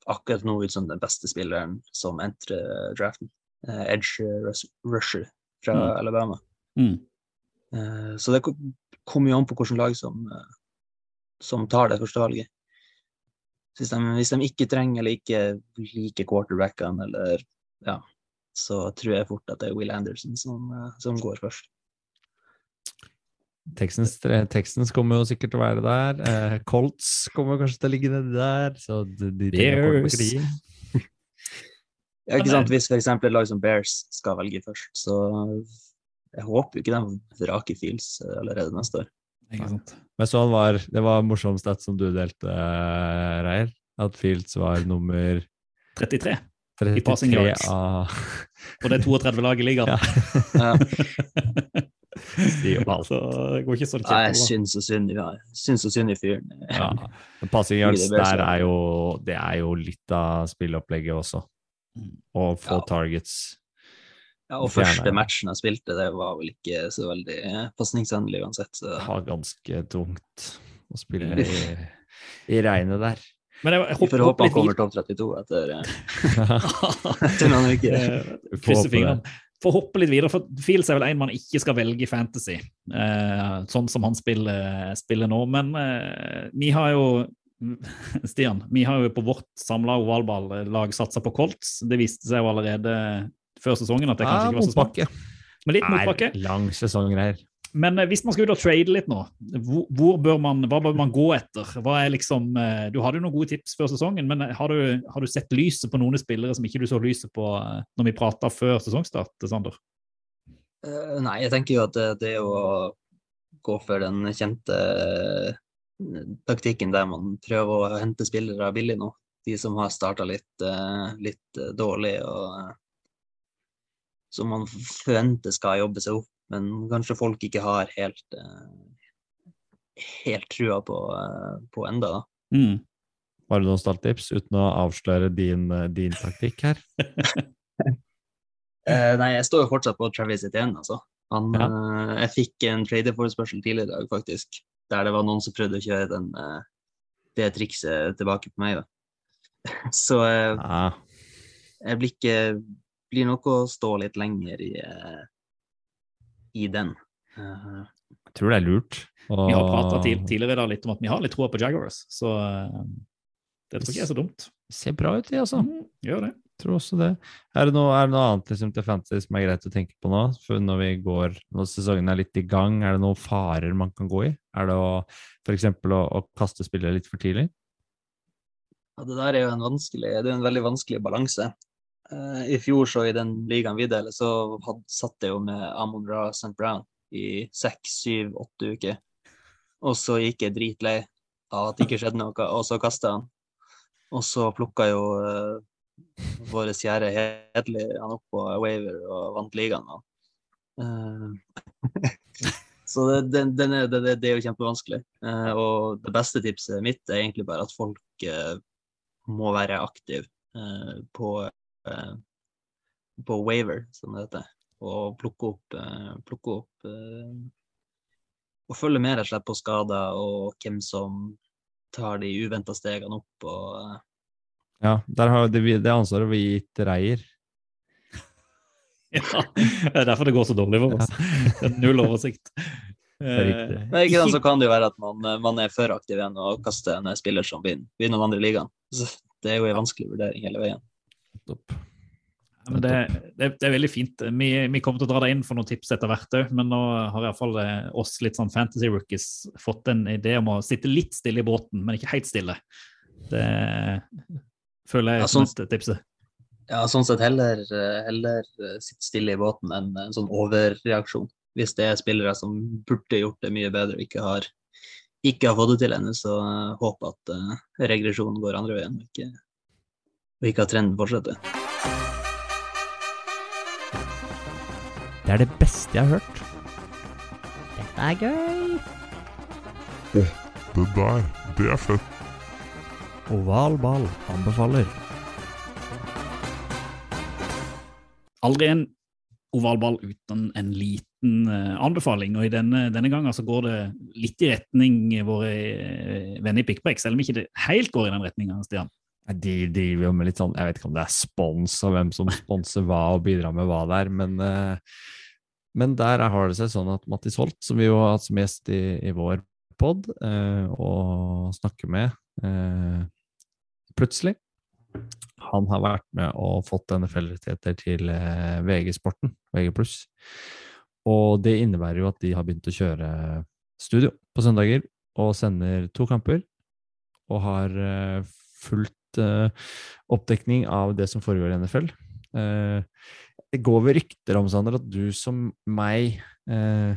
akkurat nå ut som den beste spilleren som entrer draften. Eh, edge rusher fra Mm. Alabama. Mm. Eh, Så det kommer jo an på hvilket lag som, eh, som tar det første valget. Hvis de, hvis de ikke trenger eller ikke liker quarterbackene, eller ja, så tror jeg fort at det er Will Anderson som, eh, som går først. Texans, Texans kommer jo sikkert til å være der. Eh, Colts kommer kanskje til å ligge nedi der. Så de, de Bears. Ja, ikke sant? Hvis f.eks. et lag som Bears skal velge først, så jeg håper jo ikke de vraker Fields eh, allerede neste år. Ikke sant? Men så var, det var morsom stat som du delte, eh, Reier. At Fields var nummer 33, I passing yards. av og det er 32 lag i ligaen. Ja. Så det går ikke så Nei, syns så synd i, ja, synd i fyren. Ja. Men Passing yards det er der er jo, det er jo litt av spilleopplegget også. Å få Ja. targets. Ja, og Fjerne. første matchen jeg spilte, det var vel ikke så veldig eh, pasningsvennlig uansett. Så. Det var ganske tungt å spille i, i regnet der. Men jeg, jeg Vi får håpe han kommer topp 32 etter, eh, etter noen uker. Eh, Krysser fingrene. For å hoppe litt videre, for Fields er vel en man ikke skal velge i Fantasy, eh, sånn som han spiller, spiller nå. Men eh, vi har jo Stian, vi har jo på vårt samla ovalballag satsa på Colts. Det viste seg jo allerede før sesongen at det kanskje ikke var så smart. motbakke. Men litt motbakke. Lang sesonggreier. Men eh, hvis man skal ut og trade litt nå, hvor, hvor bør man, hva bør man gå etter? Hva er liksom, eh, du hadde jo noen gode tips før sesongen, men eh, har du, har du sett lyset på noen spillere som ikke du så lyset på når vi prata før sesongstart, Sander? Uh, nei, jeg tenker jo at det, det å gå for den kjente taktikken der man prøver å hente spillere billig nå. De som har starta litt, litt dårlig, og som man forventer skal jobbe seg opp, men kanskje folk ikke har helt eh, helt trua på, eh, på enda. Da. Mm. Har du noen stalltips uten å avsløre din, eh, din taktikk her? Eh, nei, jeg står jo fortsatt på Travis Etienne, altså. Han, Ja. eh, jeg fikk en traderforespørsel tidligere i dag, faktisk, der det var noen som prøvde å kjøre den, eh, det trikset tilbake på meg. Da. Så Ja, jeg blir, ikke, blir nok å stå litt lenger i, eh, i den. Jeg tror det er lurt. Og- Vi har prata tidligere da litt om at vi har litt troa på Jaguars, så eh, det tror jeg ikke er så dumt. Det Ser bra ut, de, altså. Mm, gjør det. tror også det. Er det noe, er det noe annet liksom, til fantasy som er greit å tenke på nå? For når vi går, når sesongen er litt i gang, er det noen farer man kan gå i? Er det å, for eksempel å, å kaste spillere litt for tidlig? ja, det der er jo en vanskelig, det er en veldig vanskelig balanse. Eh, I fjor, så i den ligaen vi deler, så had, satt jeg jo med Amon Ra St. Brown i seks, syv, åtte uker. Og så gikk jeg dritlei av at det ikke skjedde noe, og så kasta han. Og så plukka jo uh, vår kjære Hedli han opp på Waver og vant ligaen. da. Eh, så det, den, den er, det, det- er jo kjempevanskelig. Uh, og det beste tipset mitt er egentlig bare at folk uh, må være aktive på, på Waver, som det heter. Og plukke opp, eh, plukke opp eh, Og følge med rett og slett på skader og hvem som tar de uventa stegene opp. og eh, Ja, der har det, det ansvaret vi gitt Reier. Ja, det er derfor det går så dårlig for oss. Det er Null oversikt. er. Eh, ikke sant, så kan det jo være at man, eh, man er for aktiv igjen og kaster en spiller som vinner, vinner den andre ligaen. Det er jo en vanskelig vurdering hele veien. Nettopp. Ja, men det, det, det er veldig fint. Vi, vi kommer til å dra deg inn for noen tips etter hvert òg, men nå har iallfall oss litt sånn fantasy rookies fått en idé om å sitte litt stille i båten, men ikke helt stille. Det føler jeg Ja, som sånn- tipset. tips. Ja, sånn sett heller, eh, heller eh, sitte stille i båten enn en sånn overreaksjon. Hvis det er spillere som burde gjort det mye bedre og ikke har, ikke har fått det til ennå, så uh, håper at eh, regresjonen går andre veien, og ikke, og ikke at trenden fortsetter. Det er det beste jeg har hørt. Dette er gøy. Det der, det er fett. Oval ball anbefaler. Aldri en ovalball uten en liten eh, anbefaling, og i denne, denne gangen så går det litt i retning våre eh, venner i Pickback, selv om ikke det helt går i den retninga, Stian. De driver jo med litt sånn, jeg vet ikke om det er spons og hvem som sponser hva og bidrar med hva der, men, eh, men der har det seg sånn at Mattis Holt, som vi jo har hatt som gjest i, i vår pod, eh, og snakker med eh, plutselig, han har vært med og fått NFL-rettigheter til VG-sporten, VG+. Og det innebærer jo at de har begynt å kjøre studio på søndager og sender to kamper, og har fulgt oppdekning av det som foregår i NFL. Eh, det går ved rykter om, Sander, at du som meg eh,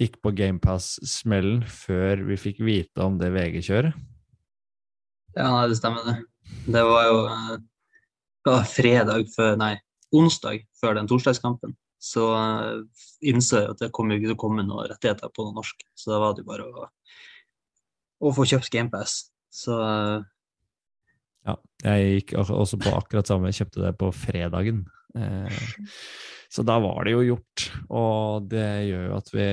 gikk på GamePass-smellen før vi fikk vite om det VG-kjøret. Ja, nei, det stemmer det. Det var jo eh, det fredag før, nei, onsdag før den torsdagskampen. Så innså jeg at det kom ikke til å komme noen rettigheter på noe norsk. Så da var det jo bare å, å få kjøpt GamePass. Så eh, Ja, jeg gikk også på akkurat samme, jeg kjøpte det på fredagen. Eh, så da var det jo gjort, og det gjør jo at vi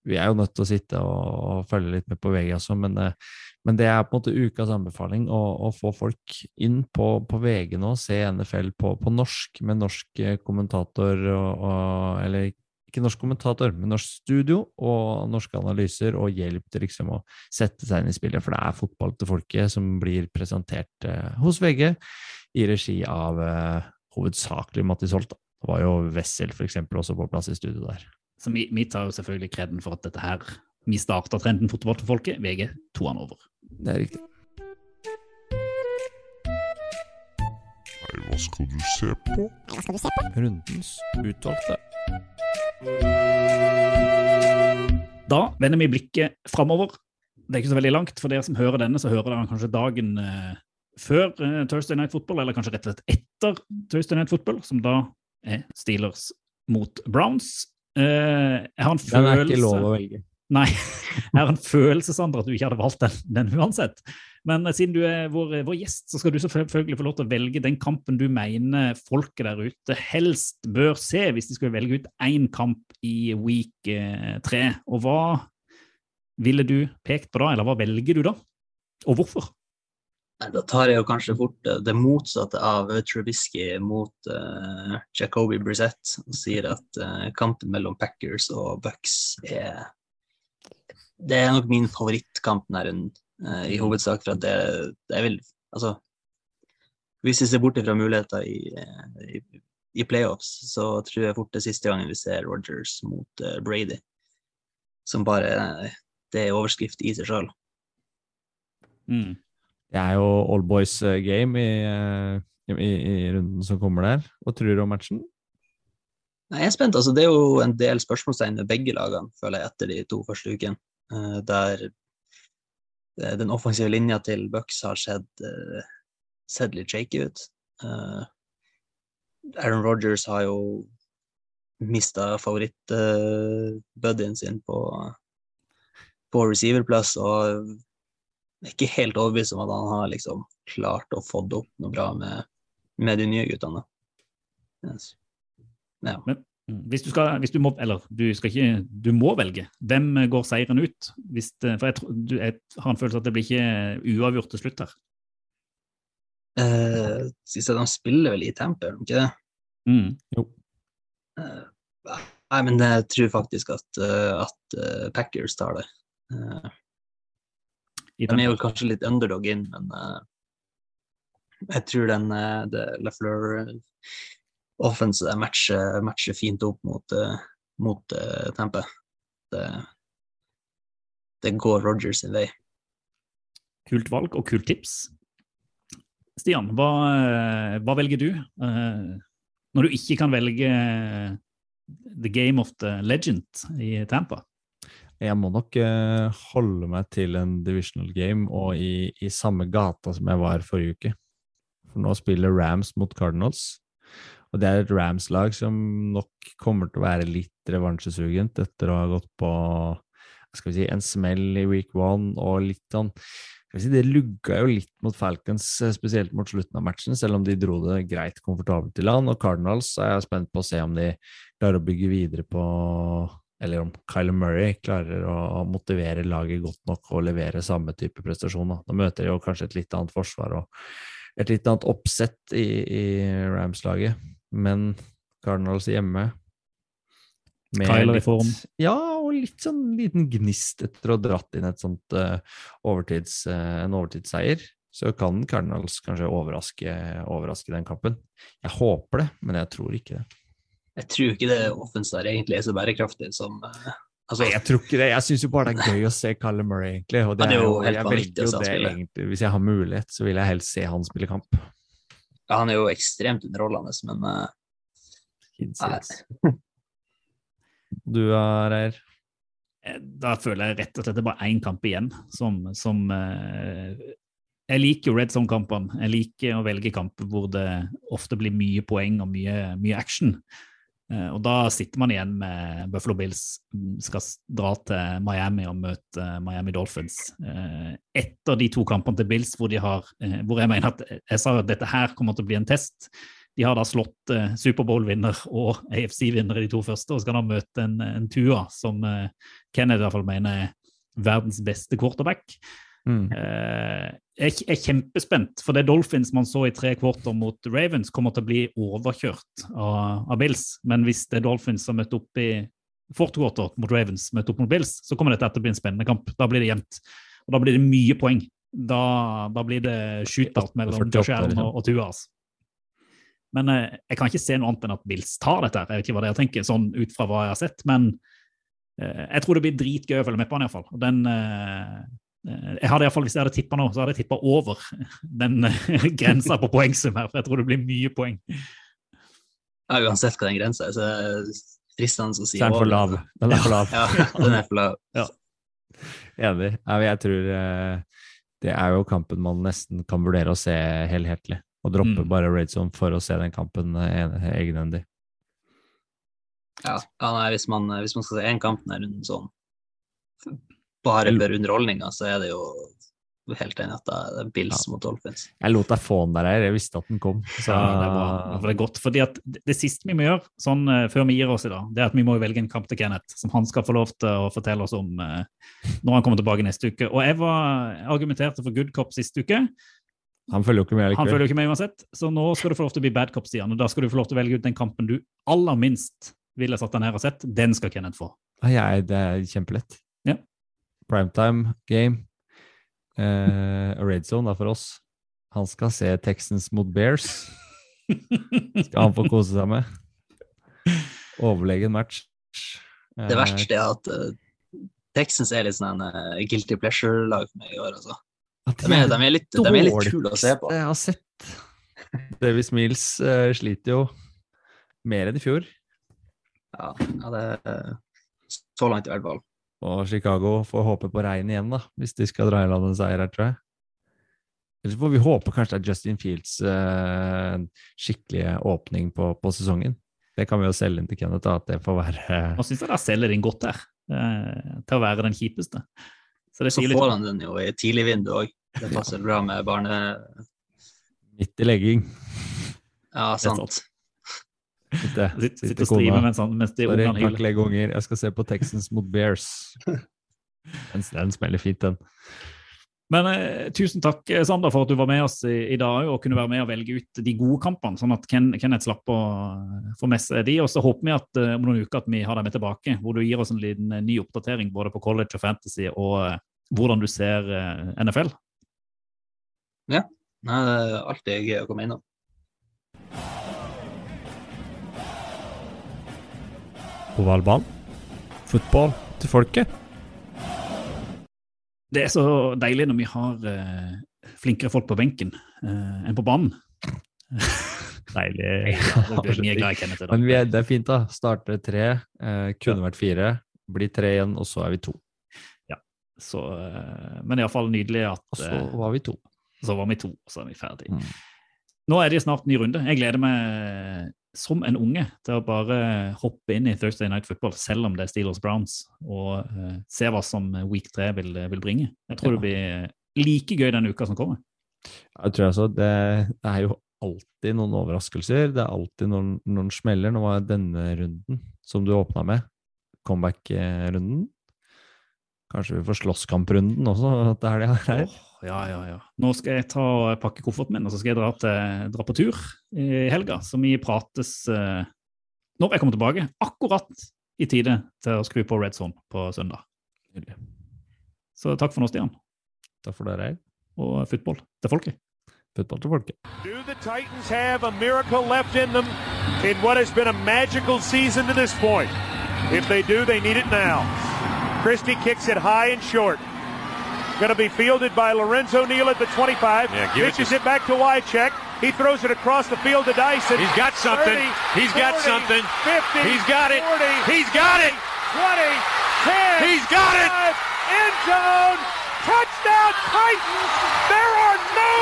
Vi er jo nødt til å sitte og, følge litt med på VG også, men, eh, men det er på en måte ukas anbefaling å, å få folk inn på, på VG nå, se NFL på, på norsk med norsk eh, kommentator og, og Eller ikke norsk kommentator, men norsk studio og norske analyser, og hjelp til liksom å sette seg inn i spillet, for det er fotball til folket som blir presentert eh, hos VG i regi av eh, hovedsakelig Mattis Holt. Da. Det var jo Wessel for eksempel også på plass i studio der. Så vi, vi tar jo selvfølgelig kreden for at dette her vi starta trenden fotball til folket. VG tok han over. Det er riktig. Nei, hva skal du se på? Hva skal du se på? Rundens utvalgte. Da vender vi blikket framover. Det er ikke så veldig langt. For dere som hører denne, så hører dere kanskje dagen eh, før eh, Thursday Night Football, eller kanskje rett og slett etter Thursday Night Football, som da er Steelers mot Browns. Eh, jeg har en følelse Den er ikke lov å velge. Nei, jeg har en følelse, Sandra, at du ikke hadde valgt den, den uansett. Men eh, siden du er vår, vår gjest, så skal du selvfølgelig få lov til å velge den kampen du mener folket der ute helst bør se, hvis de skulle velge ut én kamp i week eh, tre. Og hva ville du pekt på da, eller hva velger du da? Og hvorfor? Da tar jeg jo kanskje fort eh, det motsatte av Trubisky mot uh, Jacobi Brissett og sier at uh, kampen mellom Packers og Bucks er Det er nok min favorittkamp denne runden, uh, i hovedsak for at det, det vel Altså, hvis vi ser bort fra muligheter i, eh, i, i playoffs, så tror jeg fort det siste gangen vi ser Rogers mot uh, Brady, som bare Det er overskrift i seg sjøl. Mm. Det er jo all boys game i, i, i runden som kommer der. Hva tror du om matchen? Nei, jeg er spent. altså Det er jo en del spørsmålstegn med begge lagene, føler jeg, etter de to første ukene. Eh, der eh, den offensive linja til Bucks har sett, eh, sett litt shaky ut. Aaron Rodgers har jo mista favorittbuddyen sin på, på receiverplass, og jeg er ikke helt overbevist om at han har liksom klart å få det opp noe bra med, med de nye guttene. Yes. Ja. Mm, Hvis du skal, hvis du må, eller du skal ikke, du må velge. Hvem går seieren ut? Hvis det, for jeg, tror- du, jeg har en følelse at det blir ikke uavgjort til slutt her. Eh, synes jeg de spiller vel i tempo, gjør de ikke det? Mm. Eh, nei, men jeg tror faktisk at, eh, at eh, Packers tar det. Eh, de er jo kanskje litt underdog inn, men eh, jeg tror den uh, Lafleur offense matcher, matcher fint opp mot, eh, mot uh, Tampa. Det, det går Rogers sin vei. Kult valg og kult tips. Stian, hva, eh, hva velger du? uh, når du ikke kan velge eh, The Game of the Legend i Tampa? Jeg må nok uh, holde meg til en divisional game og i, i samme gata som jeg var forrige uke. For nå spiller Rams mot Cardinals. Og det er et Rams-lag som nok kommer til å være litt revansjesugent etter å ha gått på skal vi si, en smell i week one og litt sånn skal vi si, Det lugga jo litt mot Falcons, eh, spesielt mot slutten av matchen, selv om de dro det greit komfortabelt i land. Og Cardinals er jeg spent på å se om de klarer å bygge videre på eller om Kyler Murray klarer å motivere laget godt nok og levere samme type prestasjon. Da, da møter de jo kanskje et litt annet forsvar og et litt annet oppsett i, i Rams-laget. Men Cardinals hjemme med Kyler i form. Ja, og litt sånn liten gnist etter å ha dratt inn et sånt uh, overtids, uh, en overtidsseier. Så kan Cardinals kanskje overraske, overraske den kampen. Jeg håper det, men jeg tror ikke det. Jeg tror ikke det offense egentlig er så bærekraftig som uh, altså, Nei, jeg tror ikke det. Jeg syns jo bare det er gøy å se Kyler Murray, egentlig. Og det, Ja, det er jo er jo, helt jeg vanvittig velger å jo se han det spille. egentlig. Hvis jeg har mulighet, så vil jeg helst se han spille kamp. Ja, Han er jo ekstremt underholdende, men uh, Du er her. Eh, Da føler jeg rett og slett det er bare én kamp igjen som, som uh, Jeg liker jo red zone-kampene. Jeg liker å velge kamper hvor det ofte blir mye poeng og mye, mye action. Eh, og da sitter man igjen med Buffalo Bills mm, skal dra til Miami og møte eh, Miami Dolphins. Eh, etter de to kampene til Bills hvor, de har, hvor jeg mener at jeg sa at dette her kommer til å bli en test. De har da slått Superbowl-vinner og AFC-vinner i de to første, og skal da møte en, en Tua som Kennedy i hvert fall mener er verdens beste quarterback. Mm. Jeg jeg er kjempespent, for det Dolphins man så i tre kvarter mot Ravens, kommer til å bli overkjørt av, av Bills. Men hvis det er Dolphins som møter opp i fourth quarter mot Ravens, møter opp mot Bills, så kommer dette til å bli en spennende kamp. Da blir det jevnt. Og da blir det mye poeng. Da, da blir det shootout mellom 48, Josh Allen liksom. og, og Tua. altså. Men eh, jeg kan ikke se noe annet enn at Bills tar dette. her. Jeg vet ikke hva dere tenker, sånn ut fra hva jeg har sett. Men eh, jeg tror det blir dritgøy å følge med på han iallfall. Og den eh, jeg hadde i hvert fall, Hvis jeg hadde tippa nå, så hadde jeg tippa over den eh, grensa på poengsum her. For jeg tror det blir mye poeng. ja, uansett hva den grensa er, så er det fristende å si er over. lav. Den er for lav. Ja, den er for lav. Enig. Ja, Enig. jeg tror eh, det er jo kampen man nesten kan vurdere å se helhetlig. Og droppe Mm. bare Red Zone for å se den kampen eh, egenhendig. Ja, ja nei, hvis, man, hvis man skal se én kamp denne runden sånn, bare for underholdninga, så er det jo helt enig at det er Bills mot Dolphins. Jeg lot deg få den der, jeg visste at den kom. Så Ja, det er bra. Det er godt, fordi at det siste vi må gjøre sånn eh, før vi gir oss i dag, det er at vi må velge en kamp til Kenneth, som han skal få lov til å fortelle oss om eh, når han kommer tilbake neste uke. Og jeg var argumenterte for good cop sist uke. han følger jo ikke med Han likevel. følger jo ikke med uansett, så nå skal du få lov til å bli bad cop, Stian. Og da skal du få lov til å velge ut den kampen du aller minst ville satt deg ned og sett. Den skal Kenneth få. Ja, jeg, det er kjempelett. Ja. Primetime game. Eh, Red Zone da for oss. Han skal se Texans mot Bears. Skal han få kose seg med. Overlegen match. Det verste er at uh, Texans er litt sånn en eh, guilty pleasure-lag for meg i år, altså. Eh, De er, de er litt, de er litt kule å se på. Jeg har sett. Davis Mills uh, sliter jo mer enn i fjor. Ja, ja det er så langt i hvert fall. Og Chicago får håpe på regn igjen, da, hvis de skal dra i land en seier her, tror jeg. Eller så får vi håpe kanskje det er Justin Fields eh, skikkelige åpning på, på sesongen. Det kan vi jo selge inn til Kenneth, da, at det får være Nå syns jeg de selger inn godt der, eh, til å være den kjipeste. Så det Så får han den jo i tidlig vindu òg. Det passer bra med barne... midt i legging. Ja, Det er sant. Sitte, sitte, sitte og streame mens, han- mens de ungene hyler. unger. Jeg skal se på Texans mot Bears. Den, den smeller fint, den. Men eh, tusen takk, eh, Sander, for at du var med oss i, i dag og kunne være med og velge ut de gode kampene, sånn at Ken, Kenneth slapp å eh, få med seg de. Og så håper vi at eh, om noen uker at vi har deg med tilbake, hvor du gir oss en liten ny oppdatering både på college og fantasy og eh, hvordan du ser eh, NFL. Nei, det er alltid gøy å komme innom. Ovalball. Fotball til folket. Det er så deilig når vi har eh, flinkere folk på benken eh, enn på banen. Deilig. Det blir mye glad i Kenneth. Men vi er, det er fint, da. Starte tre. Eh, kunne vært fire. Bli tre igjen, og så er vi to. Så, eh, men iallfall nydelig at Og så eh, var vi to. så var vi to, og så er vi ferdig. Mm. Nå er det snart ny runde. Jeg gleder meg som en unge til å bare hoppe inn i Thursday Night Football, selv om det er Steelers Browns, og uh, se hva som week 3 vil, vil bringe. Jeg tror Ja. det blir like gøy den uka som kommer. Jeg tror altså, det, det er jo alltid noen overraskelser. Det er alltid noen, noen smeller. Nå var denne runden, som du åpna med, comeback-runden. Kanskje vi får slåsskamprunden også til helga her. Åh, ja, ja, ja. Nå skal jeg ta og pakke kofferten min, og så skal jeg dra, til, dra på tur i helga. Så vi prates eh, når jeg kommer tilbake, akkurat i tide til å skru på Red Zone på søndag. Så takk for nå, Stian. Takk for dere. Og football til folket. Football til folket. Do the Titans have a miracle left in them in what has been a magical season to this point? If they do, they need it now. Christie kicks it high and short. Going to be fielded by Lorenzo Neal at the 25. Yeah, it Pitches to- it, back to Wycheck. He throws it across the field to Dyson. He's got something. 30, He's got something. 50. He's got it. 40, He's got it. 20, 10. He's got it. End zone. Touchdown Titans. There are no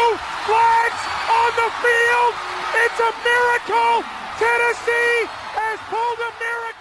flags on the field. It's a miracle. Tennessee has pulled a miracle.